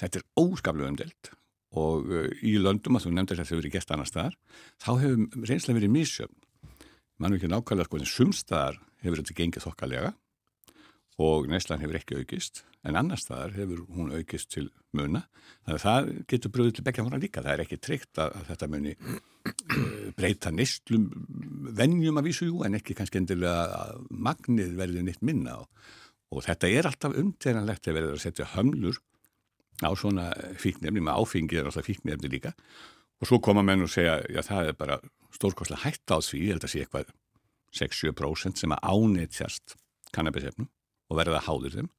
Speaker 5: þetta er óskaplega umdelt og uh, í löndum að þú nefndir að þau verið gert annar staðar, þá hefur reynslega verið mísjöfn. Mann er ekki nákvæmlega sko en sumstaðar hefur þetta gengið þokkalega og neyslan hefur ekki aukist en annar staðar hefur hún aukist til muna. Þannig að það getur bröðið til begja hóna líka. Það er ekki tryggt að, að þetta muni uh, breyta neyslum vennjum að vísu jú en ekki kannski endilega að magnið verði nýtt minna og, og þetta er alltaf umtegnanlegt að verða að setja hömlur á svona fíknefni, með áfengi er alltaf fíknefni líka. Og svo koma menn og segja, já það er bara stórkostlega hægt á því, ég held að sé eitthvað 6-7% sem að áneittjast kannabisefnum og verða háður þeim.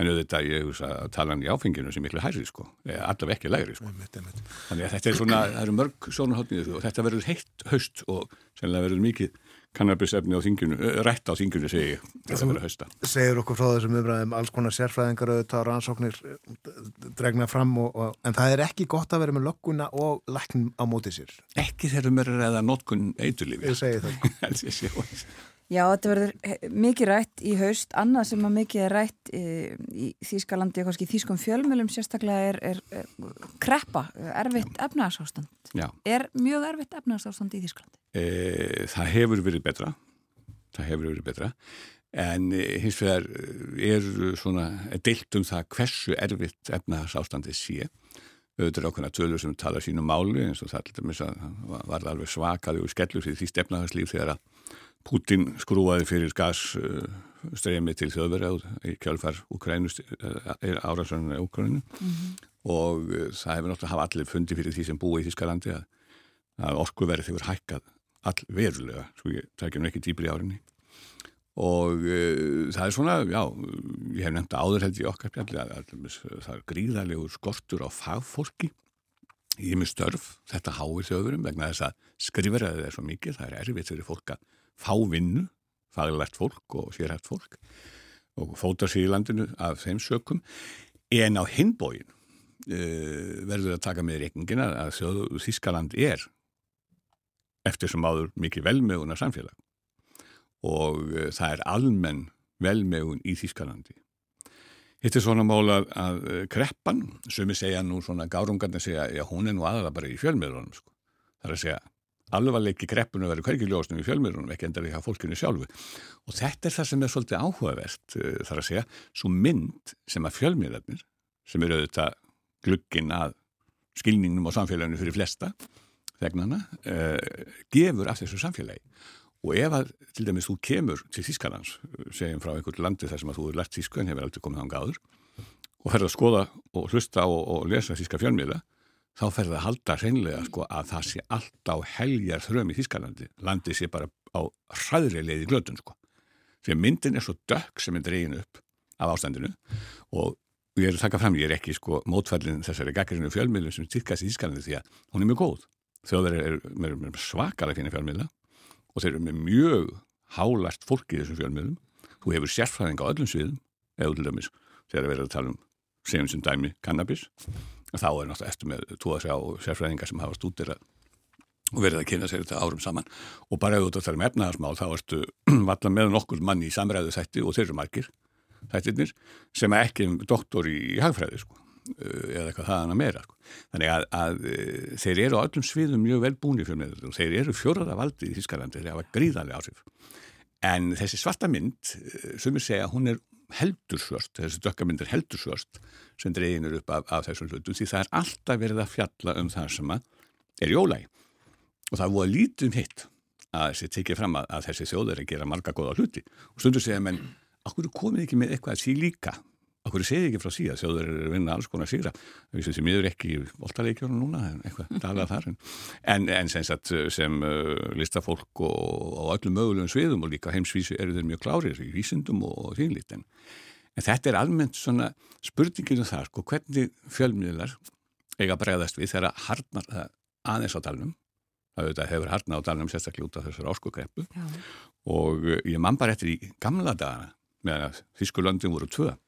Speaker 5: En auðvitað ég hugsa að tala hann í áfenginu sem miklu hærri sko, allaveg ekki lægri sko. Þannig að þetta er svona, það eru mörg svona hótnið og þetta verður heitt haust og sennilega verður mikið kannabisefni á þinginu, rætt á þinginu segi ég, þetta verður hausta.
Speaker 2: Segir okkur frá þessum umræðum alls konar sérfræðingar auðvitað rannsóknir dregna fram og, og, en það er ekki gott að vera með lögguna og læknum á mótið sér.
Speaker 5: Ekki þegar mér er eða notkun eiturlífi.
Speaker 2: Ég segi það.
Speaker 1: Já, þetta verður mikið rætt í haust, annað sem að mikið er rætt í, í Þýskalandi og kannski Þýskum fjölmjölum sérstaklega er, er, er kreppa, erfitt efnarsástand. Er mjög erfitt efnarsástand í Þýskalandi?
Speaker 5: E, það hefur verið betra, það hefur verið betra, en hins vegar er svona deilt um það hversu erfitt efnarsástandi sé. Auðvitað ákveðna tölur sem tala sínum máli eins og það var alveg svakaði og skellur því stefnaðarslíf þegar að Putin skrúaði fyrir gasstreymi til þjóðverða í kjálfar eh, árasönuna í Ukraínu mm -hmm. og uh, það hefur náttúrulega hafa allir fundi fyrir því sem búið í Þískalandi að, að orkuverið hefur hækkað all verulega, svo ég nú ekki dýbri árinni og uh, það er svona, já, ég hef nefnt áður held í okkar spjalli að, að, að það er gríðarlegur skortur á fagfólki í með störf, þetta háir þjóðurum vegna þess að skrifraðið er svo mikið, það er erfitt fyrir fólk að fá vinnu, faglegt fólk og sérhæft fólk og fóta sér í landinu af þeim sökum. En á hinbóin uh, verður að taka með reikningina að þjóðu Þískaland er eftir sem áður mikið velmöguna samfélag og uh, það er almenn velmögun í Þískalandi Hitt er svona mál að, að kreppan, sumi segja nú svona gárungarnir segja, já hún er nú aðalega bara í fjölmiðrunum sko. Það er að segja, alvarleiki kreppinu verður hverki ljósnum í fjölmiðrunum, ekki endar ekki að fólkinu sjálfu. Og þetta er það sem er svolítið áhugavert, þar að segja, svo mynd sem að fjölmiðarnir, sem eru auðvitað glugginn að skilningnum og samfélaginu fyrir flesta, þegnana, uh, gefur af þessu samfélagi. Og ef að, til dæmis, þú kemur til Þískanans, segjum frá einhverju landi þar sem að þú er lært Þísku en hefur aldrei komið án gáður og ferða að skoða og hlusta og, og lesa Þíska fjölmiðla, þá ferða að halda hreinlega sko að það sé allt á heljar þröm í Þískalandi. Landi sé bara á hræðri leiði glötun sko. Því að myndin er svo dökk sem er dregin upp af ástandinu og ég er að taka fram, ég er ekki sko mótfællin þessari gaggarinu fjölmiðlu sem styrkast í Þískalandi því að hún er mjög góð. Þjóðar er, er, er svakara fyrir fjölmiðla og þeir eru með mjög hálært fólk í þessum fjölmiðlum. Þú hefur sérfræðing á öllum sviðum, eða til dæmis þegar við erum að tala um segjum sem dæmi kannabis. Þá er náttúrulega eftir með tvo að sjá sérfræðingar sem hafa stúdirað og verið að kynna sér þetta árum saman. Og bara ef þú þetta er með efnaðarsmál þá ertu valla með nokkur manni í samræðu þætti og þeir eru margir þættirnir sem er ekki doktor í hagfræði sko eða eitthvað það hana meira sko. þannig að, að þeir eru á öllum sviðum mjög vel búin í fjölmiðlum og þeir eru fjóraða valdi í Þískalandi þeir hafa gríðarlega áhrif en þessi svarta mynd sem ég segja hún er heldursvörst þessi dökkamynd er heldursvörst sem dreginur upp af, af þessum hlutum því það er alltaf verið að fjalla um það sem er jólæg og það búið að lítum hitt að þessi tekið fram að, að þessi þjóð er að gera marga góða hluti. Og stundur segja menn, okkur komið ekki með eitthvað að sí líka Akkur segið ekki frá síðan, þjóður eru að vinna alls konar síra. Það vissi sem miður ekki í voltaleikjónu núna, en eitthvað talað þar. En, en sem, sagt, sem uh, listafólk og, og öllum mögulegum sviðum og líka heimsvísu eru þeir mjög klárið í vísindum og, þínlít. En, en þetta er almennt svona spurninginu þar, sko, hvernig fjölmiðlar eiga bregðast við þegar harnar aðeins á dalnum. Það hefur harnar á dalnum sérstaklega út af þessar áskokrepu og ég man bara eftir í gamla dagana meðan að Þískulöndin voru tvö að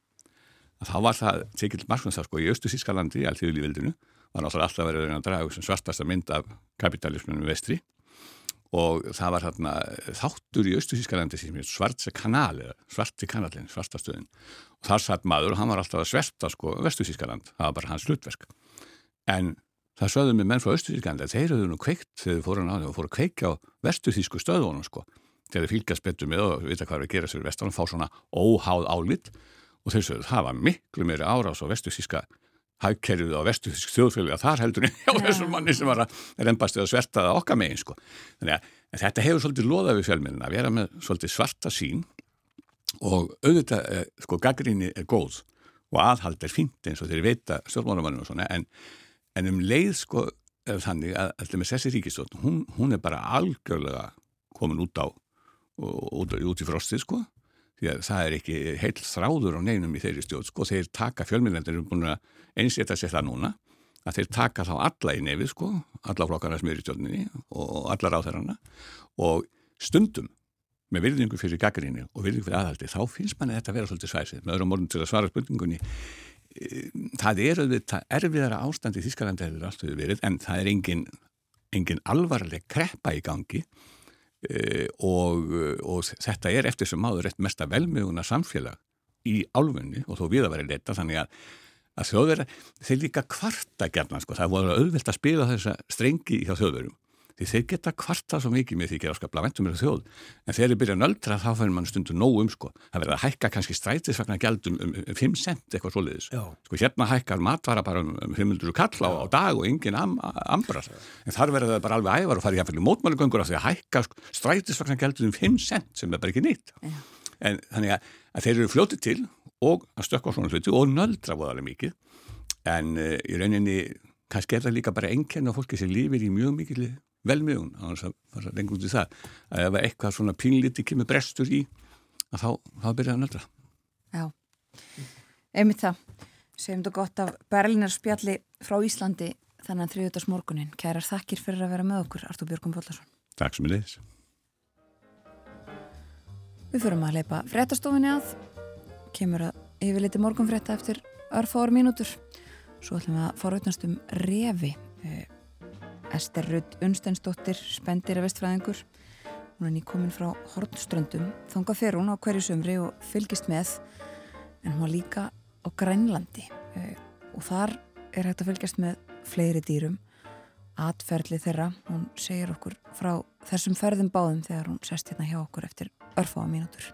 Speaker 5: þá var það tekil marknum það sko í Östu Þískalandi í alltíðulífildinu var náttúrulega alltaf verið að draga sem svartasta mynd af kapitalismunum vestri. Og það var þarna þáttur í Östu Þískalandi sem er svartse kanal eða svarti kanalin, svartastöðin. Og þar satt maður og hann var alltaf að sverta sko Vestu Þískaland, það var bara hans hlutverk. En það sögðum við menn frá Östu Þískalandi að þeir eru nú kveikt þegar fóru að fóru að kveika á Vestu Þísku stöðunum sko. Þegar fylgjast betur með og vita hvað er að gera sér vestunum, fá svona óháð álit og þeir sögðu það var miklu meiri árás á vestusíska hagkerfið á vestusísk þjóðfélagi að þar heldur en hjá þessum manni sem var að reymbast við að sverta það okkar megin sko. Þannig að þetta hefur svolítið loðað við fjölmjölin að vera með svolítið svarta sín og auðvitað, eh, sko, gaggrinni er góð og aðhald er fínt eins og þeir veita stjórnmálumannum og svona en, en um leið sko þannig að alltaf með þessi ríkistofn, hún, hún er bara algjörlega komin út á út, út í frostið sko því að það er ekki heil þráður á neinum í þeirri stjórn, sko, þeir taka fjölmjöldendur um búin að einsetta sér það núna að þeir taka þá alla í nefið sko, alla flokkarna sem eru í stjórninni og alla ráþærarna og stundum með virðingu fyrir gaggrinni og virðingu fyrir aðhaldi þá finnst manni þetta að vera svolítið svæsið. Með öðrum orðin til að svara spurningunni það er auðvitað erfiðara ástand í Þískalandi hefur alltaf verið en það er engin, engin alvarleg kreppa í gangi og, og þetta er eftir sem maður eitt mesta velmjöguna samfélag í álfunni og þó við að vera leita þannig að, að þjóðverða þeir líka kvarta gerna sko, það voru auðvilt að spila þessa strengi hjá þjóðverðum því þeir geta kvarta svo mikið með því ekki áskapla ventum með þjóð. En þegar þeir byrja nöldra þá fyrir mann stundu nóg um sko. Það verður að hækka kannski strætisvagnar gældum um, um 5 cent eitthvað svoleiðis. Sko hérna hækkar matvara bara um 500 kall á, dag og engin am, ambrar en þar verður það bara alveg ævar og farið jáfnvel í mótmálugöngur af því að hækka sko, strætisvagnar gældum um 5 cent sem er bara ekki nýtt en þannig að, að þeir eru fljótið til og að stökka svona hluti og nöldra voðalega mikið. En uh, í rauninni kannski er það líka bara enkenn á fólki sem lífir í mjög mikil velmiðun á þess að fara lengur út í það að ef eitthvað svona pínliti kemur brestur í að þá, þá byrja það nöldra
Speaker 1: Já, einmitt það. Segjum þetta gott af Berlinarspjalli frá Íslandi þannig að þriðutags morgunin kærar þakkir fyrir að vera með okkur Artur Björgum Bóllarsson
Speaker 5: Takk sem er leiðis
Speaker 1: Við fyrum að leipa fréttastofinni að. Kemur að yfirleiti morgunfrétta eftir örfára mínútur svo ætlum við að forutnast um revi. Eh, Ester Rudd Unsteinsdóttir spendir að vestfræðingur. Hún er nýkomin frá Hortströndum þonga fer hún á hverju sömri og fylgist með en hún var líka á Grænlandi. Eh, og þar er hægt að fylgjast með fleiri dýrum. Atferðli þeirra, hún segir okkur frá þessum ferðum báðum þegar hún sest hérna hjá okkur eftir örfáa mínútur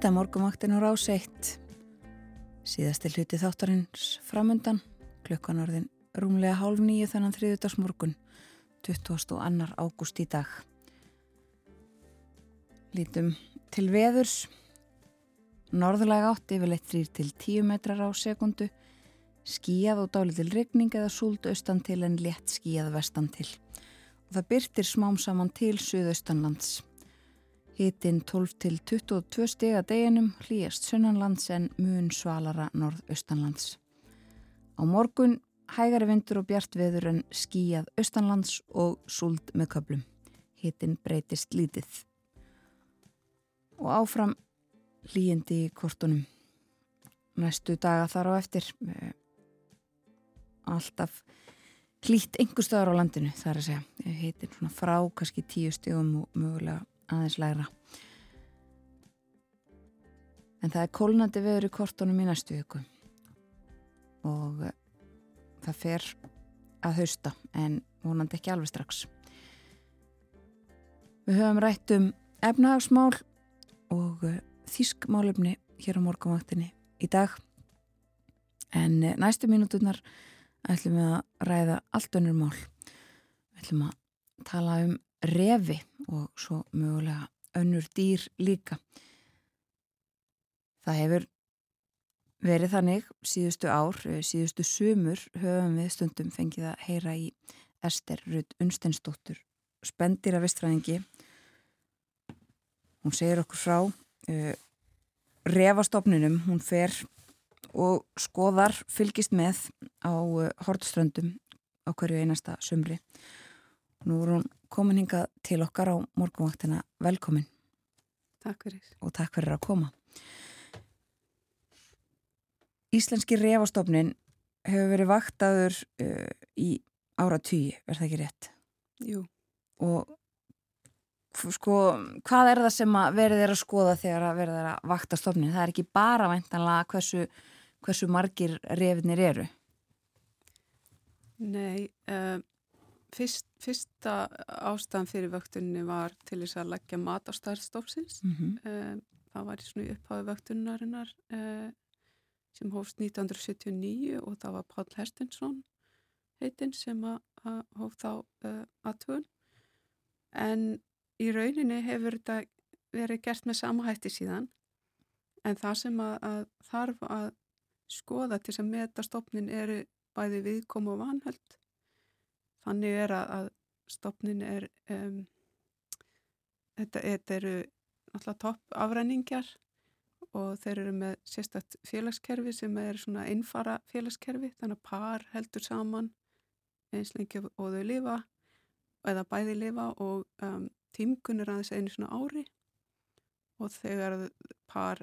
Speaker 1: Þetta er morgumaktin og rás eitt. Síðasti hluti þáttarins framundan, klukkan orðin rúmlega hálf nýju þennan þriðutags morgun, 22. ágúst í dag. Lítum til veðurs, norðulega átt yfirleitt 3 til 10 metrar á sekundu, skíjað og dáli til regning eða súld austan til en létt skíjað vestan til. Og það byrtir smám saman til suðaustanlands. Hittinn 12 til 22 steg að deginum hlýjast sunnanlands en mun svalara norðaustanlands. Á morgun hægari vindur og bjart veður en skíjað austanlands og súld með köplum. Hittinn breytist lítið. Og áfram hlýjandi í kortunum. Næstu daga þar á eftir eh, alltaf hlýtt einhver stöðar á landinu þar að segja. Svona frá kannski tíu stegum og mögulega aðeins læra. En það er kólnandi veður í kortunum í næstu viku. Og eh, það fer að hausta en vonandi ekki alveg strax. Við höfum rætt um efnahagsmál og eh, þískmálefni hér á morgunvaktinni í dag. En eh, næstu mínúturnar ætlum við að ræða allt önnur mál. Við ætlum að tala um refi og svo mögulega önnur dýr líka. Það hefur verið þannig síðustu ár, síðustu sumur höfum við stundum fengið að heyra í Ester Rudd Unstensdóttur spendir af vistfræðingi Hún segir okkur frá uh, refastofninum, hún fer og skoðar, fylgist með á uh, hortströndum á hverju einasta sumri. Nú er hún komin hingað til okkar á morgunvaktina velkomin.
Speaker 6: Takk fyrir.
Speaker 1: Og takk fyrir að koma. Íslenski refastofnin hefur verið vaktaður uh, í ára tíu, er það ekki rétt?
Speaker 6: Jú.
Speaker 1: Og sko, hvað er það sem verið er að skoða þegar að verið er að vakta stofnin? Það er ekki bara væntanlega hversu, hversu margir refinir eru?
Speaker 6: Nei, uh, fyrst, fyrsta ástæðan fyrir vöktunni var til þess að leggja mat á starfstofsins.
Speaker 1: Mm -hmm.
Speaker 6: uh, það var í svona upphafi vöktunarinnar uh, sem hófst 1979 og það var Pál Herstinsson heitinn sem að hóf þá aðtun. En í rauninni hefur þetta verið gert með sama hætti síðan en það sem að, að þarf að skoða til þess að meta stopnin eru bæði viðkom og vanhöld þannig er að, að stopnin er um, þetta, þetta eru alltaf topp afræningjar og þeir eru með sérstætt félagskerfi sem er svona innfara félagskerfi þannig að par heldur saman eins lengi og þau lifa eða bæði lifa og um, tímgun er aðeins einu svona ári. Og þegar par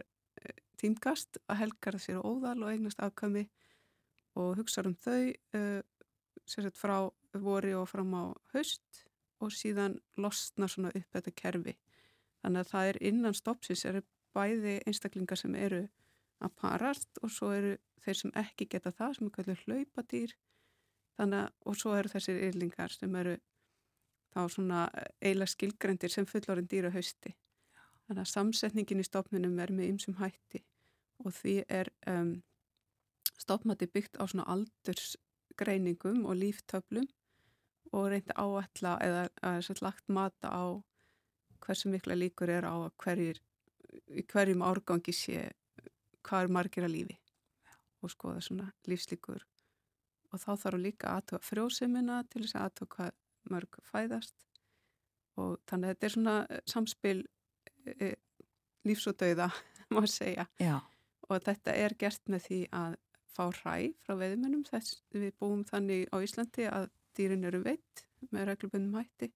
Speaker 6: tímgast að helgar sér óðal og eignast afkvæmi og hugsa um þau uh, sérstaklega frá vori og fram á haust og síðan losna svona upp þetta kerfi. Þannig að það er innan stoppsins eru bæði einstaklingar sem eru að parast og svo eru þeir sem ekki geta það sem er kallið hlaupadýr. Þannig að og svo eru þessir yrlingar sem eru þá svona eiginlega skilgrendir sem fullorinn dýra hausti. Þannig að samsetningin í stopnunum er með ymsum hætti og því er um, stopmati byggt á svona aldursgreiningum og líftöflum og reynda áætla eða að lagt mata á hversu mikla líkur er á hverjir, hverjum árgangi sé hvað er margir að lífi og skoða svona lífslíkur. Og þá þarf líka aðtöða frjósemina til þess að aðtöða hvað mörg fæðast. Og þannig að þetta er svona eh, samspil e, lífs og dauða, má segja.
Speaker 1: Já.
Speaker 6: og þetta er gert með því að fá hræ frá veðmennum þess við búum þannig á Íslandi að dýrin eru veitt með reglubundum hætti.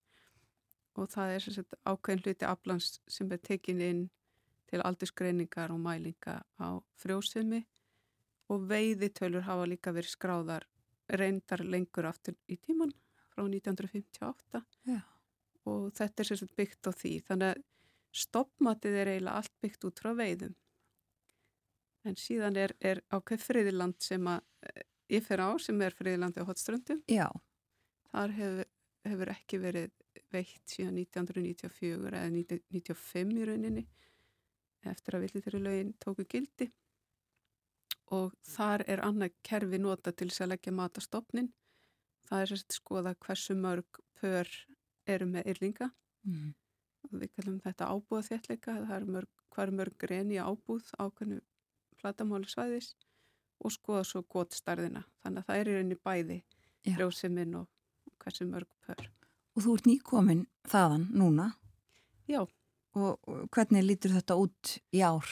Speaker 6: Og það er sagt, ákveðin hluti aflans sem er tekin inn til aldursgreiningar og mælinga á frjósumi og veiðitölur hafa líka verið skráðar reyndar lengur aftur í tíman frá 1958
Speaker 1: Já.
Speaker 6: og þetta er sérstaklega byggt á því. Þannig að stoppmatið er eiginlega allt byggt út frá veiðum. En síðan er, er ákveð friðiland sem að ég fer á sem er friðilandi á hotströndum
Speaker 1: Já.
Speaker 6: Þar hefur, hefur ekki verið veitt síðan 1994 eða 1995 í rauninni eftir að villitæri lögin tóku gildi. Og þar er annað kerfi nota til þess að leggja matastofnin það er sérst skoða hversu mörg pör eru með yrlinga
Speaker 1: Mm.
Speaker 6: og við kallum þetta ábúða þéttleika það er mörg, greni ábúð ákveðnu flatamáli svæðis og skoða svo gótstarðina þannig að það er í rauninni bæði
Speaker 1: Já.
Speaker 6: frjóðsuminn og hversu mörg pör.
Speaker 1: Og þú ert nýkomin þaðan núna?
Speaker 6: Já,
Speaker 1: og hvernig lítur þetta út í ár?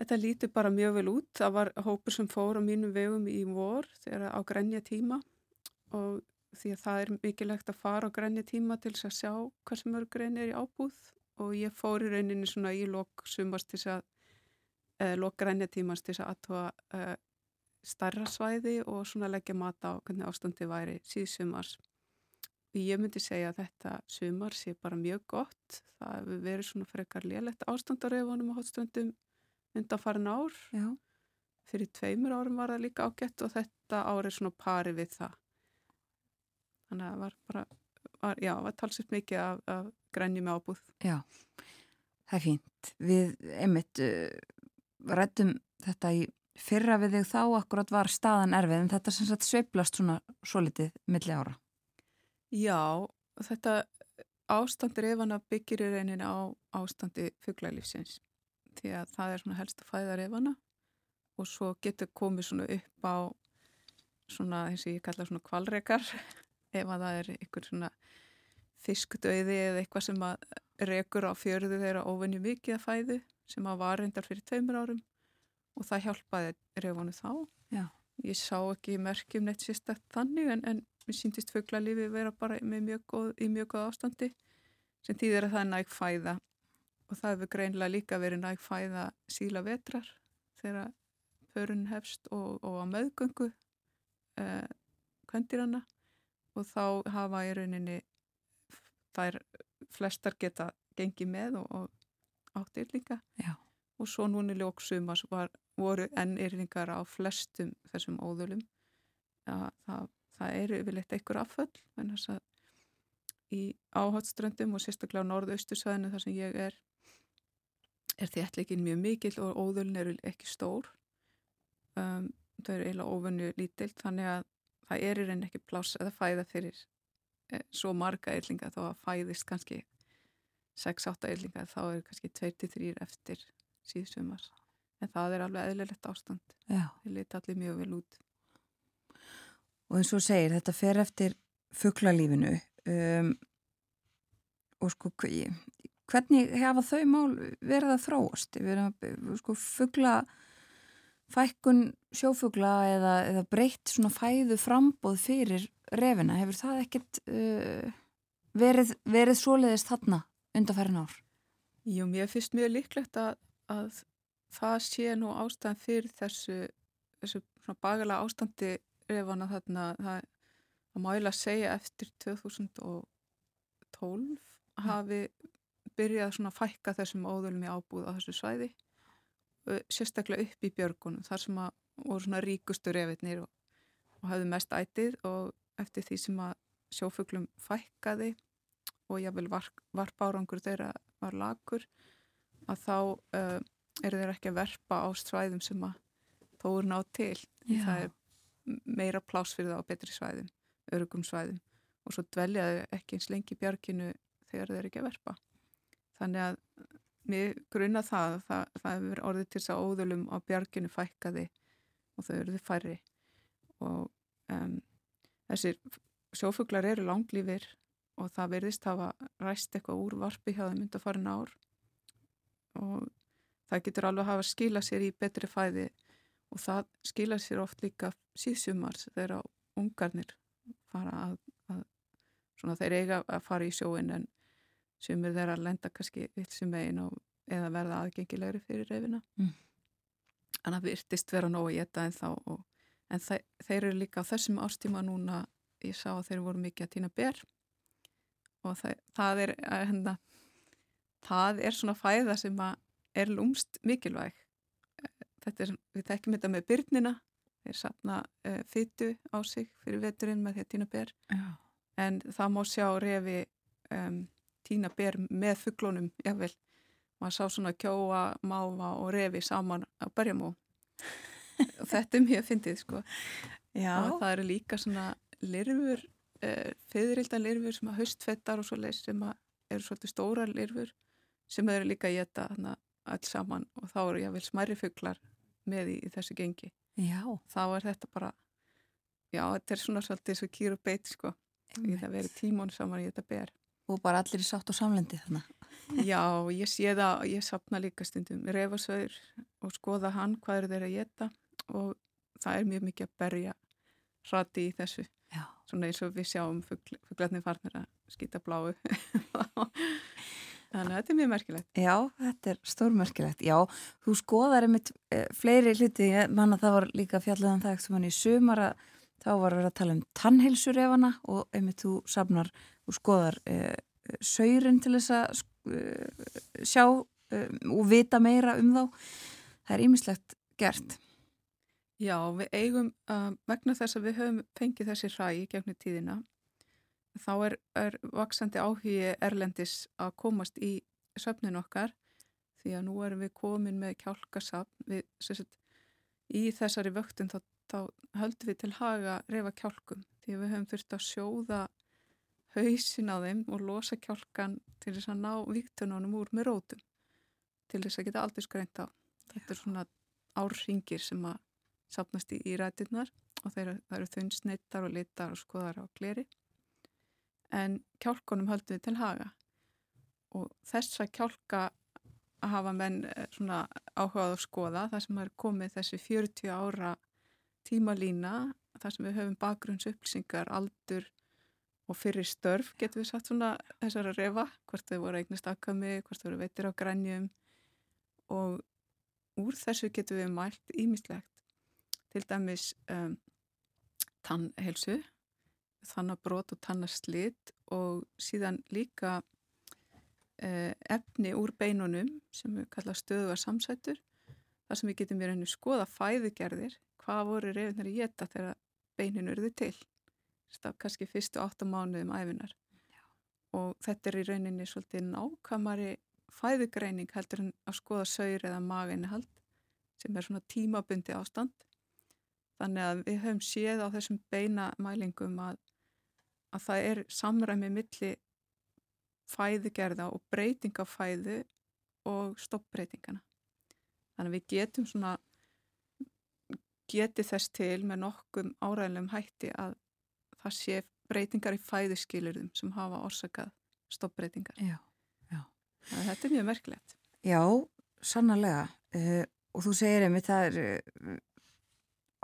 Speaker 6: þetta lítur bara mjög vel út. Það var hópur sem fór á mínum vegum í vor þegar á grænja tíma og því að það er mikilvægt að fara á grænja tíma til þess að sjá hversu mörg grein er í ábúð. Og ég fór í rauninni svona í lok sumast til þess að lok grænja tímast til þess að aðtóa starra svæði og svona leggja mata á hvernig ástandi væri síðsumars. Og ég myndi segja að þetta sumar sé bara mjög gott. Það hefur verið svona frekar lélegt ástandaröfunum á hotstundum undan farin ár.
Speaker 1: Já.
Speaker 6: fyrir tveimur árum var það líka ágætt og þetta ár er svona pari við það. Þannig að það var bara var, já, var talsett mikið af, af grænjum ábúð.
Speaker 1: Já, það er fínt. Við, einmitt, uh, rættum þetta í fyrra við þig þá, akkurat var staðan erfið, en þetta sem sagt sveiplast svona svo litið milli ára.
Speaker 6: Já, þetta ástandir efana byggir í reyninni á ástandi fuglalífsins því að það er svona helst að fæða efana og svo getur komið svona upp á svona eins og ég kalla svona kvalrekar ef að það er ykkur svona fiskdauði eða eitthvað sem að rekur á fjörðu þeirra óvenju mikið að fæðu sem að var reyndar fyrir tveimur árum og það hjálpaði reyfunu þá.
Speaker 1: Já.
Speaker 6: Ég sá ekki merkjum neitt sérstakt þannig en, en mér síndist fugglalífi vera bara mjög góð, í mjög góð ástandi sem týðir að það er næg fæða og það hefur greinlega líka verið næg fæða síla vetrar þegar pörun hefst og, og á meðgöngu eh, kvendiranna og þá hafa í rauninni þær flestar geta gengið með og, og átt yrlinga
Speaker 1: Já.
Speaker 6: Og svo núni ljóksumas voru enn yrlingar á flestum þessum óðulum ja, það, það eru yfirleitt einhver afföll en þess að í áhaldströndum og sérstaklega á norðaustusvæðinu þar sem ég er er þéttleikin mjög mikill og óðulin eru ekki stór. Um, þau eru eiginlega óvönju lítilt þannig að það er í reyni ekki pláss eða fæða fyrir eh, svo marga yllinga þó að fæðist kannski 6-8 yllinga þá eru kannski 2-3 eftir síðsumar en það er alveg eðlilegt ástand þau liti allir mjög vel út
Speaker 1: Og eins og segir, þetta fer eftir fugglalífinu um, og sko hvernig hefa þau mál verið að þróast? Sko fuggla fækkun sjófugla eða, eða breytt svona fæðu frambóð fyrir refina, hefur það ekkert uh, verið, verið svoleiðist þarna undanfærin ár?
Speaker 6: Jú, mér finnst mjög líklegt að, að það sé nú ástæðan fyrir þessu, þessu bagalega ástandi refana þarna það, það máilega segja eftir 2012 hafi byrjað svona að fækka þessum óðulum í ábúð á þessu svæði sérstaklega upp í björgunum þar sem að voru svona ríkustu refitnir og, og hafðu mest ætið og eftir því sem að sjófuglum fækkaði og jável varpárangur þeirra var lagur að þá uh, eru þeir ekki að verpa á svæðum sem að þó eru nátt til.
Speaker 1: Já.
Speaker 6: það er meira plás fyrir það á betri svæðum, örugum svæðum. Og svo dveljaðu ekki eins lengi björginu þegar þeir ekki að verpa. Þannig að mér grunna það það, það hefur orðið til þess að óðulum á björginu fækkaði og þau eruðu færri. Og um, þessir sjófuglar eru langlýfir og það verðist hafa ræst eitthvað úr varpi hjá þeim undan farin ár og það getur alveg hafa skila sér í betri fæði og það skila sér oft líka síðsumars þegar ungarnir fara að, að svona þeir eiga að fara í sjóin en sumir þeirra lenda kannski vilsum megin og eða verða aðgengilegri fyrir reyfina
Speaker 1: Mm.
Speaker 6: en það virtist vera nógu í þetta en þá og, en þe þeir eru líka á þessum ástíma núna ég sá að þeir voru mikið að týna ber og það, það er að, hérna, það er svona fæða sem að er lúmst mikilvæg. Er, við þekkjum þetta með byrnina þeir sapna uh, fytu á sig fyrir veturinn með því að týna ber.
Speaker 1: Já.
Speaker 6: en það má sjá refi um, týna ber með fugglónum, jável maður sá svona kjóa, máva og refi saman á berjamó og þetta er mjög fyndið sko.
Speaker 1: Já.
Speaker 6: og það eru líka svona lirfur uh, fyririlda lirfur sem að haustfettar og svo leys sem að eru svolítið stóra lirfur sem eru líka að geta alls saman og þá eru jável smæri fugglar með í, í þessu gengi.
Speaker 1: Já.
Speaker 6: þá er þetta bara já, þetta er svona svolítið svo kýr og beit sko. Í það verið tímón saman í þetta ber.
Speaker 1: Og bara allir í sátt og samlendi þannig.
Speaker 6: Já, ég sé það, ég sapna líka stundum reyfasauður og skoða hann hvað eru þeir að geta og það er mjög mikið að berja hrati í þessu,
Speaker 1: Já.
Speaker 6: svona eins og við sjáum fugl, fuglarnir farnir að skýta bláu þannig að þetta er mjög merkilegt
Speaker 1: Já, þetta er stórmerkilegt. Já, þú skoðar einmitt e, fleiri hluti, ég man að það var líka fjalliðan það sem hann í sumar að þá var vera að tala um tannheilsurefana og einmitt þú safnar og skoðar e, saurin til þess að e, sjá og vita meira um þá. Það er ýmislegt gert.
Speaker 6: Já, við eigum uh, vegna þess að við höfum fengið þessi hræi gegnum tíðina þá er, er vaksandi áhugi erlendis að komast í söfnin okkar því að nú erum við komin með kjálkasafn. Við, sagt, í þessari vöktun þá, þá höldum við til haga reyfa kjálkum því við höfum þurft að sjóða hausin á þeim og losa kjálkan til þess að ná viktununum úr með rótum til þess að geta aldrei skreint á. Þetta er svona árringir sem að sapnast í, í rættirnar og þeir, það eru þunnsneittar og litar og skoðar á gleri en kjálkunum höldum við til haga. Og þessa kjálka hafa menn eh, svona áhugað að skoða þar sem er komið þessi 40 ára tímalína þar sem við höfum bakgrunnsupplýsingar, aldur og fyrir störf getur við sagt svona þessara refa, hvort þau voru eignast akkami, hvort þau voru veitir á grænjum og úr þessu getur við mælt ímislegt til dæmis um, tannhelsu þannabrót og tannaslit og síðan líka uh, efni úr beinunum sem við kalla stöðu að samsætur. Þar sem við getum verið að skoða fæðugerðir hvað voru reyðunar í geta þegar beinin eruðu til. Staf kannski fyrstu áttamánuðum æfinar Já. og þetta er í rauninni svolítið nákamari fæðugreining heldur en að skoða saur eða maginni sem er svona tímabundi ástand. Þannig að við höfum séð á þessum beinamælingum að, að það er samræmi milli fæðugerða og breyting af fæðu og stoppbreytingana þannig að við getum svona geti þess til með nokkum áræðilegum hætti að það sé breytingar í fæðuskilurðum sem hafa orsakað stoppbreytingar.
Speaker 1: Já, já.
Speaker 6: Þetta er mjög merkilegt.
Speaker 1: Já, sannarlega. Uh, og þú segir einmitt það er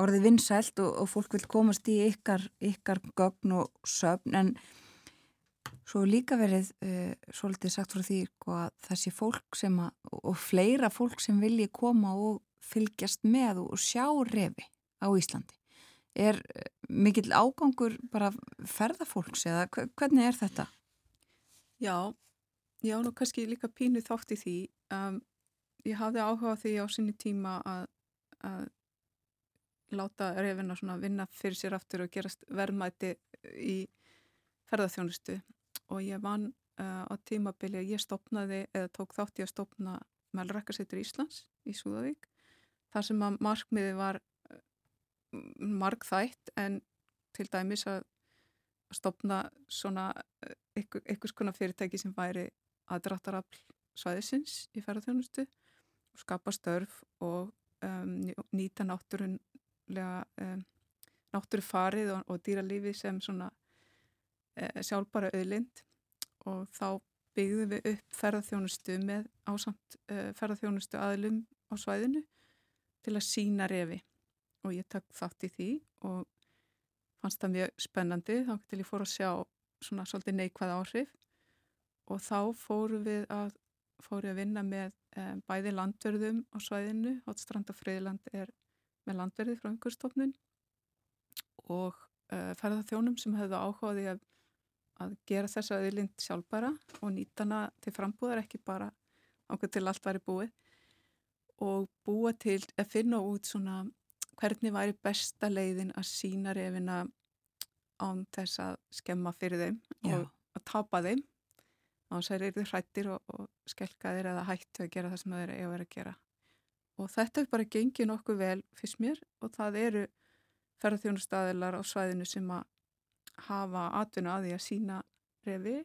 Speaker 1: orðið vinsælt og, og fólk vil komast í ykkar, ykkar gögn og söfn en svo líka verið uh, svolítið sagt frá því sko, að þessi fólk sem að, og fleira fólk sem vilji koma og fylgjast með og sjá refi á Íslandi. Er eh, mikill ágangur bara ferðafólks eða hvernig er þetta?
Speaker 6: Já, já, nú kannski líka pínu þátt í því. Um, ég hafði áhuga því á sinni tíma að, að láta refina svona vinna fyrir sér aftur og gerast verðmæti í ferðarþjónustu og ég vann uh, á tímabili að ég stopnaði eða tók þátt í að stopna Melrakkarseitur Íslands í Súðavík þar sem að markmiði var eh, markþætt en til dæmis að stopna svona einhvers konar fyrirtæki sem væri aðdráttarafl svæðisins í ferðarþjónustu og skapa störf og um, nýta náttúrunlega um, náttúrufarið og, og dýralífi sem svona uh, sjálfbara auðlind. Og þá byggðum við upp ferðarþjónustu með ásamt uh, ferðarþjónustu aðlum á svæðinu til að sína refi. Og ég takk þátt í því og fannst það mjög spennandi. Þá til ég fór að sjá svona svolítið neikvæð áhrif. Og þá fóru við að fóru að vinna með um, bæði landverðum á svæðinu, Hotstrand og Freyland er með landverði frá umhverfstofnun og uh, ferðarþjónum sem hefðu áhugaði að, að gera þessa öðlind sjálfbara og nýtana til frambúðar ekki bara ákveð til allt væri búið og búa til að finna út svona hvernig væri besta leiðin að sína reyfina án þess að skemma fyrir þeim Já. og að tapa þeim á þess að þeir eru hrættir og, og skelkaðir eða hættu að gera það sem þeir eru að vera að gera og þetta er bara gengið nokkuð vel fyrst mér og það eru ferðarþjónustadilar á svæðinu sem að hafa atvinna að því að sína refi.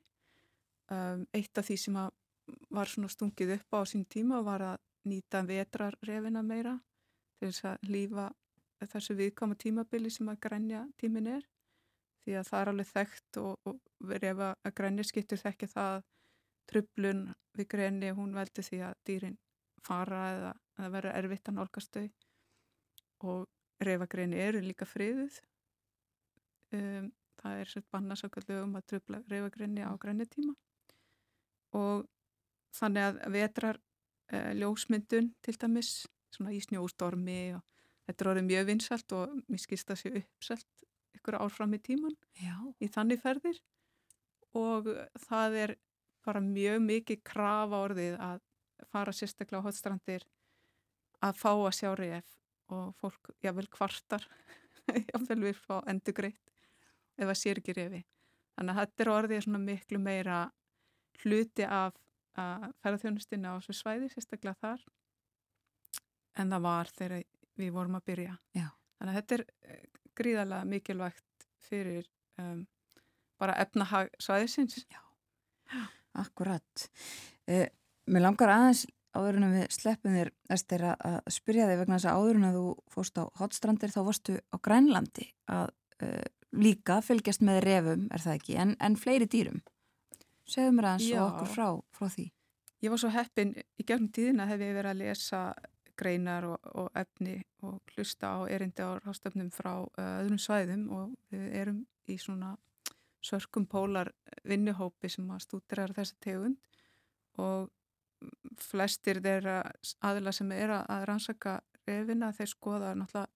Speaker 6: Um, eitt af því sem var stungið upp á sín tíma var að nýta vetrarrefina meira til þess að lífa þessu viðkama tímabili sem að grænja tímin er. Því að það er alveg þekkt og, og ef að grænja skiptur þekki það trublun við grænni hún veldi því að dýrin fara eða, eða vera erfitt að nálgast þau. Og reyfagreini eru líka friðuð. Um, það er svolítið bannarsökullu um að trubla reyfagreini á grænjatíma og þannig að vetrar uh, ljósmyndun til dæmis, svona í snjóstormi og þetta er orðið mjög vinsalt og mér skilst að sé uppselt ykkur árfram í tíman
Speaker 1: Já.
Speaker 6: í þannig ferðir. Og það er bara mjög mikið krafa orðið að fara sérstaklega á hotstrandir að fá að sjá reyf og fólk, jável kvartar jável við fá endur greitt ef það sér ekki reyfi þannig að þetta er orðið svona miklu meira hluti af að ferðarþjónustinni á þessu svæði, sérstaklega þar en það var þegar við vorum að byrja.
Speaker 1: Já.
Speaker 6: þannig að þetta er eh, gríðarlega mikilvægt fyrir um, bara efnahag svæðisins.
Speaker 1: Já, akkurat. Eh, Mér langar aðeins áður en við sleppum þér Ester, að spyrja þig vegna þess að áður en að þú fóst á hotstrandir þá varstu á Grænlandi að eh, líka fylgjast með refum, er það ekki, en, en fleiri dýrum. Segðu mér aðeins og okkur frá, frá því.
Speaker 6: Ég var svo heppin í gegnum tíðina hef ég verið að lesa greinar og, og efni og hlusta á erindi á rástöfnum frá uh, öðrum svæðum og við erum í svona sörkum pólar vinnuhópi sem að stúdirar þessa tegund. Og flestir þeirra aðila sem er að- rannsaka reyfina þeir skoða náttúrulega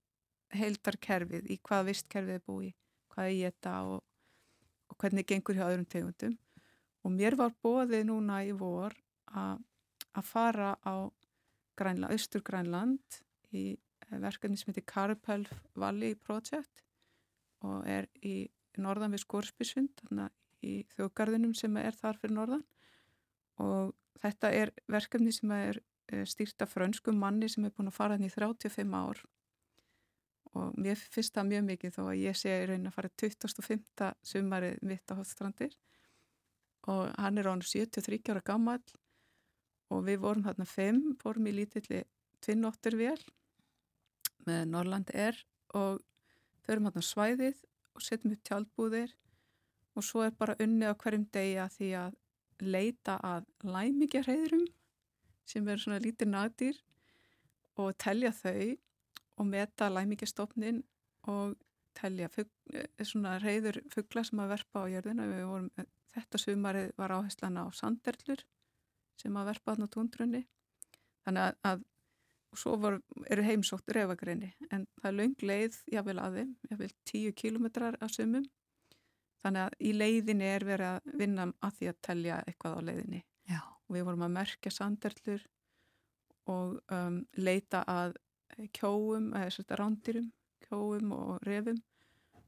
Speaker 6: heildarkerfið í hvaða vistkerfið er búið, hvað er ég þetta og, og hvernig gengur hjá öðrum tegundum. Og mér var bóðið núna í vor að fara á Grænland, Östur Grænland í eh, verkefni sem heitir Karpelf Valley Project og er í norðan við að í þjóðgarðinum sem er þar fyrir norðan. Og þetta er verkefni sem er eh, stýrt af frönskum manni sem er búin að fara hann í 35 ár og mér finnst það mjög mikið þó að ég sé í raunin að fara 25. sumarið mitt á Hóttstrandir og hann er án 73 ára gammal og við vorum þarna fimm, fórum í lítilli tvinnóttur vel með Norrland Air og förum þarna á svæðið og setjum upp tjaldbúðir og svo er bara unni á hverjum degi að því að leita að læmingjarheiðrum sem eru svona lítið nagdýr og telja þau og meta læmingjastofnin og telja fugl, eh, svona reyður fugla sem að verpa á jörðina. Vorum, þetta sumarið var áherslan á sanderlur sem að verpa þarna á túndrunni. Þannig að, og svo voru, eru heimsótt reyfagreini en það er löng leið, jáfnvel að þeim, jáfnvel tíu kílometrar af sumum. Þannig að í leiðinni er verið að vinna að því að telja eitthvað á leiðinni.
Speaker 1: Já.
Speaker 6: Og við vorum að merkja sanderlur og um, leita að kjóum, eða svona rándýrum, kjóum og refum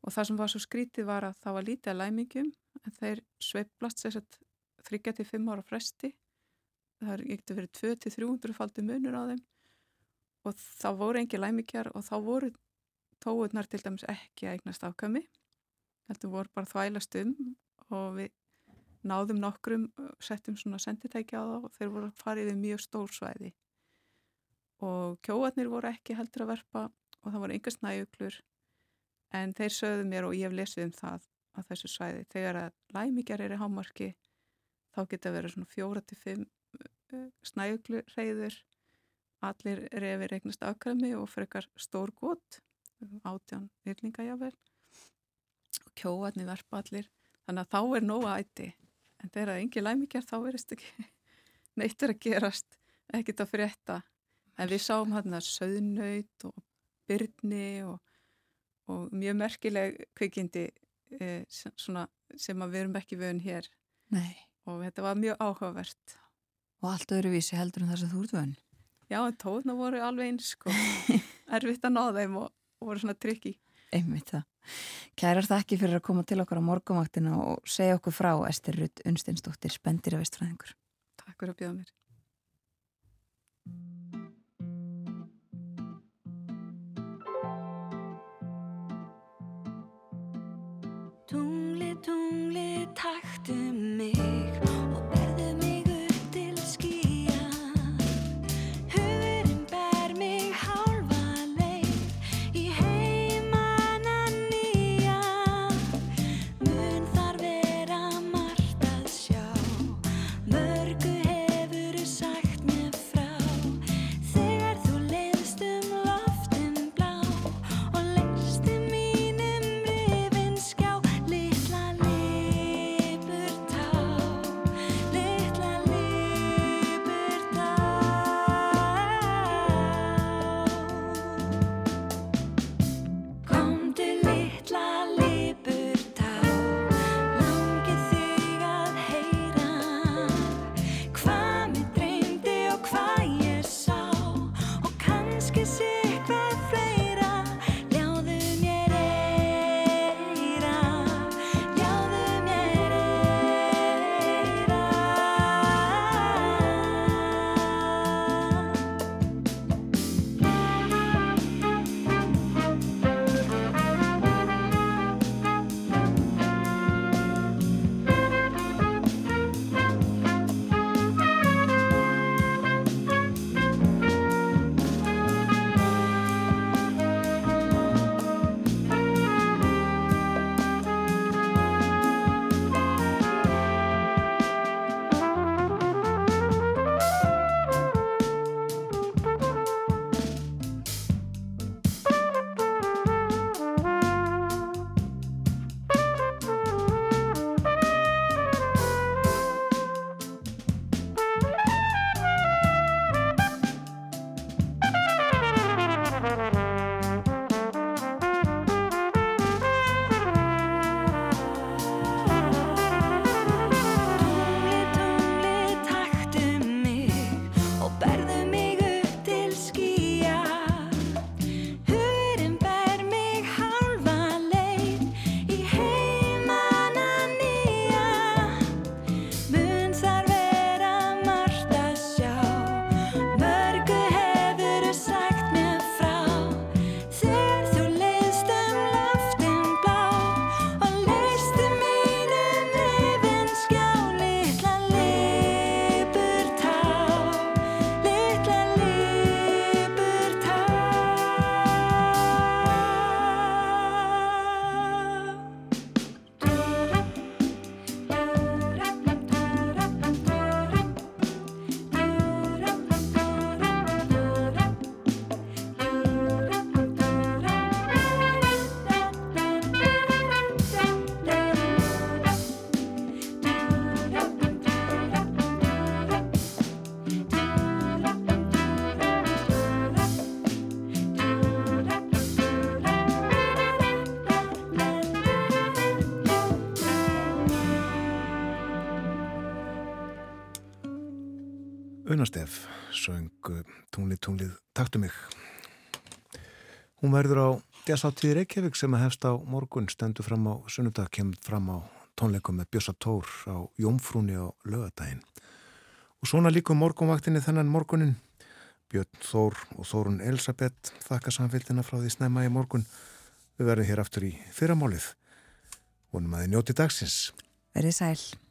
Speaker 6: og það sem var svo skrítið var að það var lítið að læmingjum en þeir sveiplast þess að þryggja til fimm ára fresti það er ekkert verið 2-300 faldi munur á þeim og það voru engi læmingjar og þá voru tóurnar til dæmis ekki að eignast afkami heldur voru bara þvælast um og við náðum nokkrum settum svona senditæki á það og þeir voru fara yfir mjög stór svæði. Og kjóarnir voru ekki heldur að verpa og það voru enga snæjuglur en þeir sögðu mér og ég hef lesið um það á þessu svæði þegar að læmingjar er í hámarki þá geta verið svona fjóra til fimm snæjuglurreiður allir refir eignast afkvæmi og frekar stór gott átján yrlinga jável og kjóarnir verpa allir. Þannig að þá er nóga æti. En þegar það er engi læmingjar þá verist ekki neittur að gerast ekkit að frétta. En við sáum hérna söðnaut og byrni og, og mjög merkileg kvikindi eh, sem, svona, sem að við erum ekki vögun hér.
Speaker 1: Nei.
Speaker 6: og þetta var mjög áhugavert.
Speaker 1: Og allt öðruvísi heldur en þess að þú ert vön.
Speaker 6: Já, en tóðna voru alveg eins sko. Erfitt að ná þeim og, og voru svona tryggi
Speaker 1: Einmitt það. Kærar þakki fyrir að koma til okkar á morgumvaktina og segja okkur frá Ester Rutt Unsteinsdóttir, spendir af vestfræðingur.
Speaker 6: Takk fyrir að bjóða mér
Speaker 7: Tungli, tungli, taktu mig
Speaker 2: Unastef söng Tunglið, tunglið, taktu mig. Hún verður á Djasáttíð Reykjavík sem að hefst á morgun, stendur fram á sunnudag, kemur fram á tónleikum með Bjössa Tór á Jómfrúni á lögadaginn. Og svona líka morgunvaktinni þennan morgunin, Björn Þór og Þórun Elisabeth þakka samfélgina frá því snemma í morgun. Við verðum hér aftur í fyrramálið. Vonum að þið njóti dagsins.
Speaker 1: Verið sæl.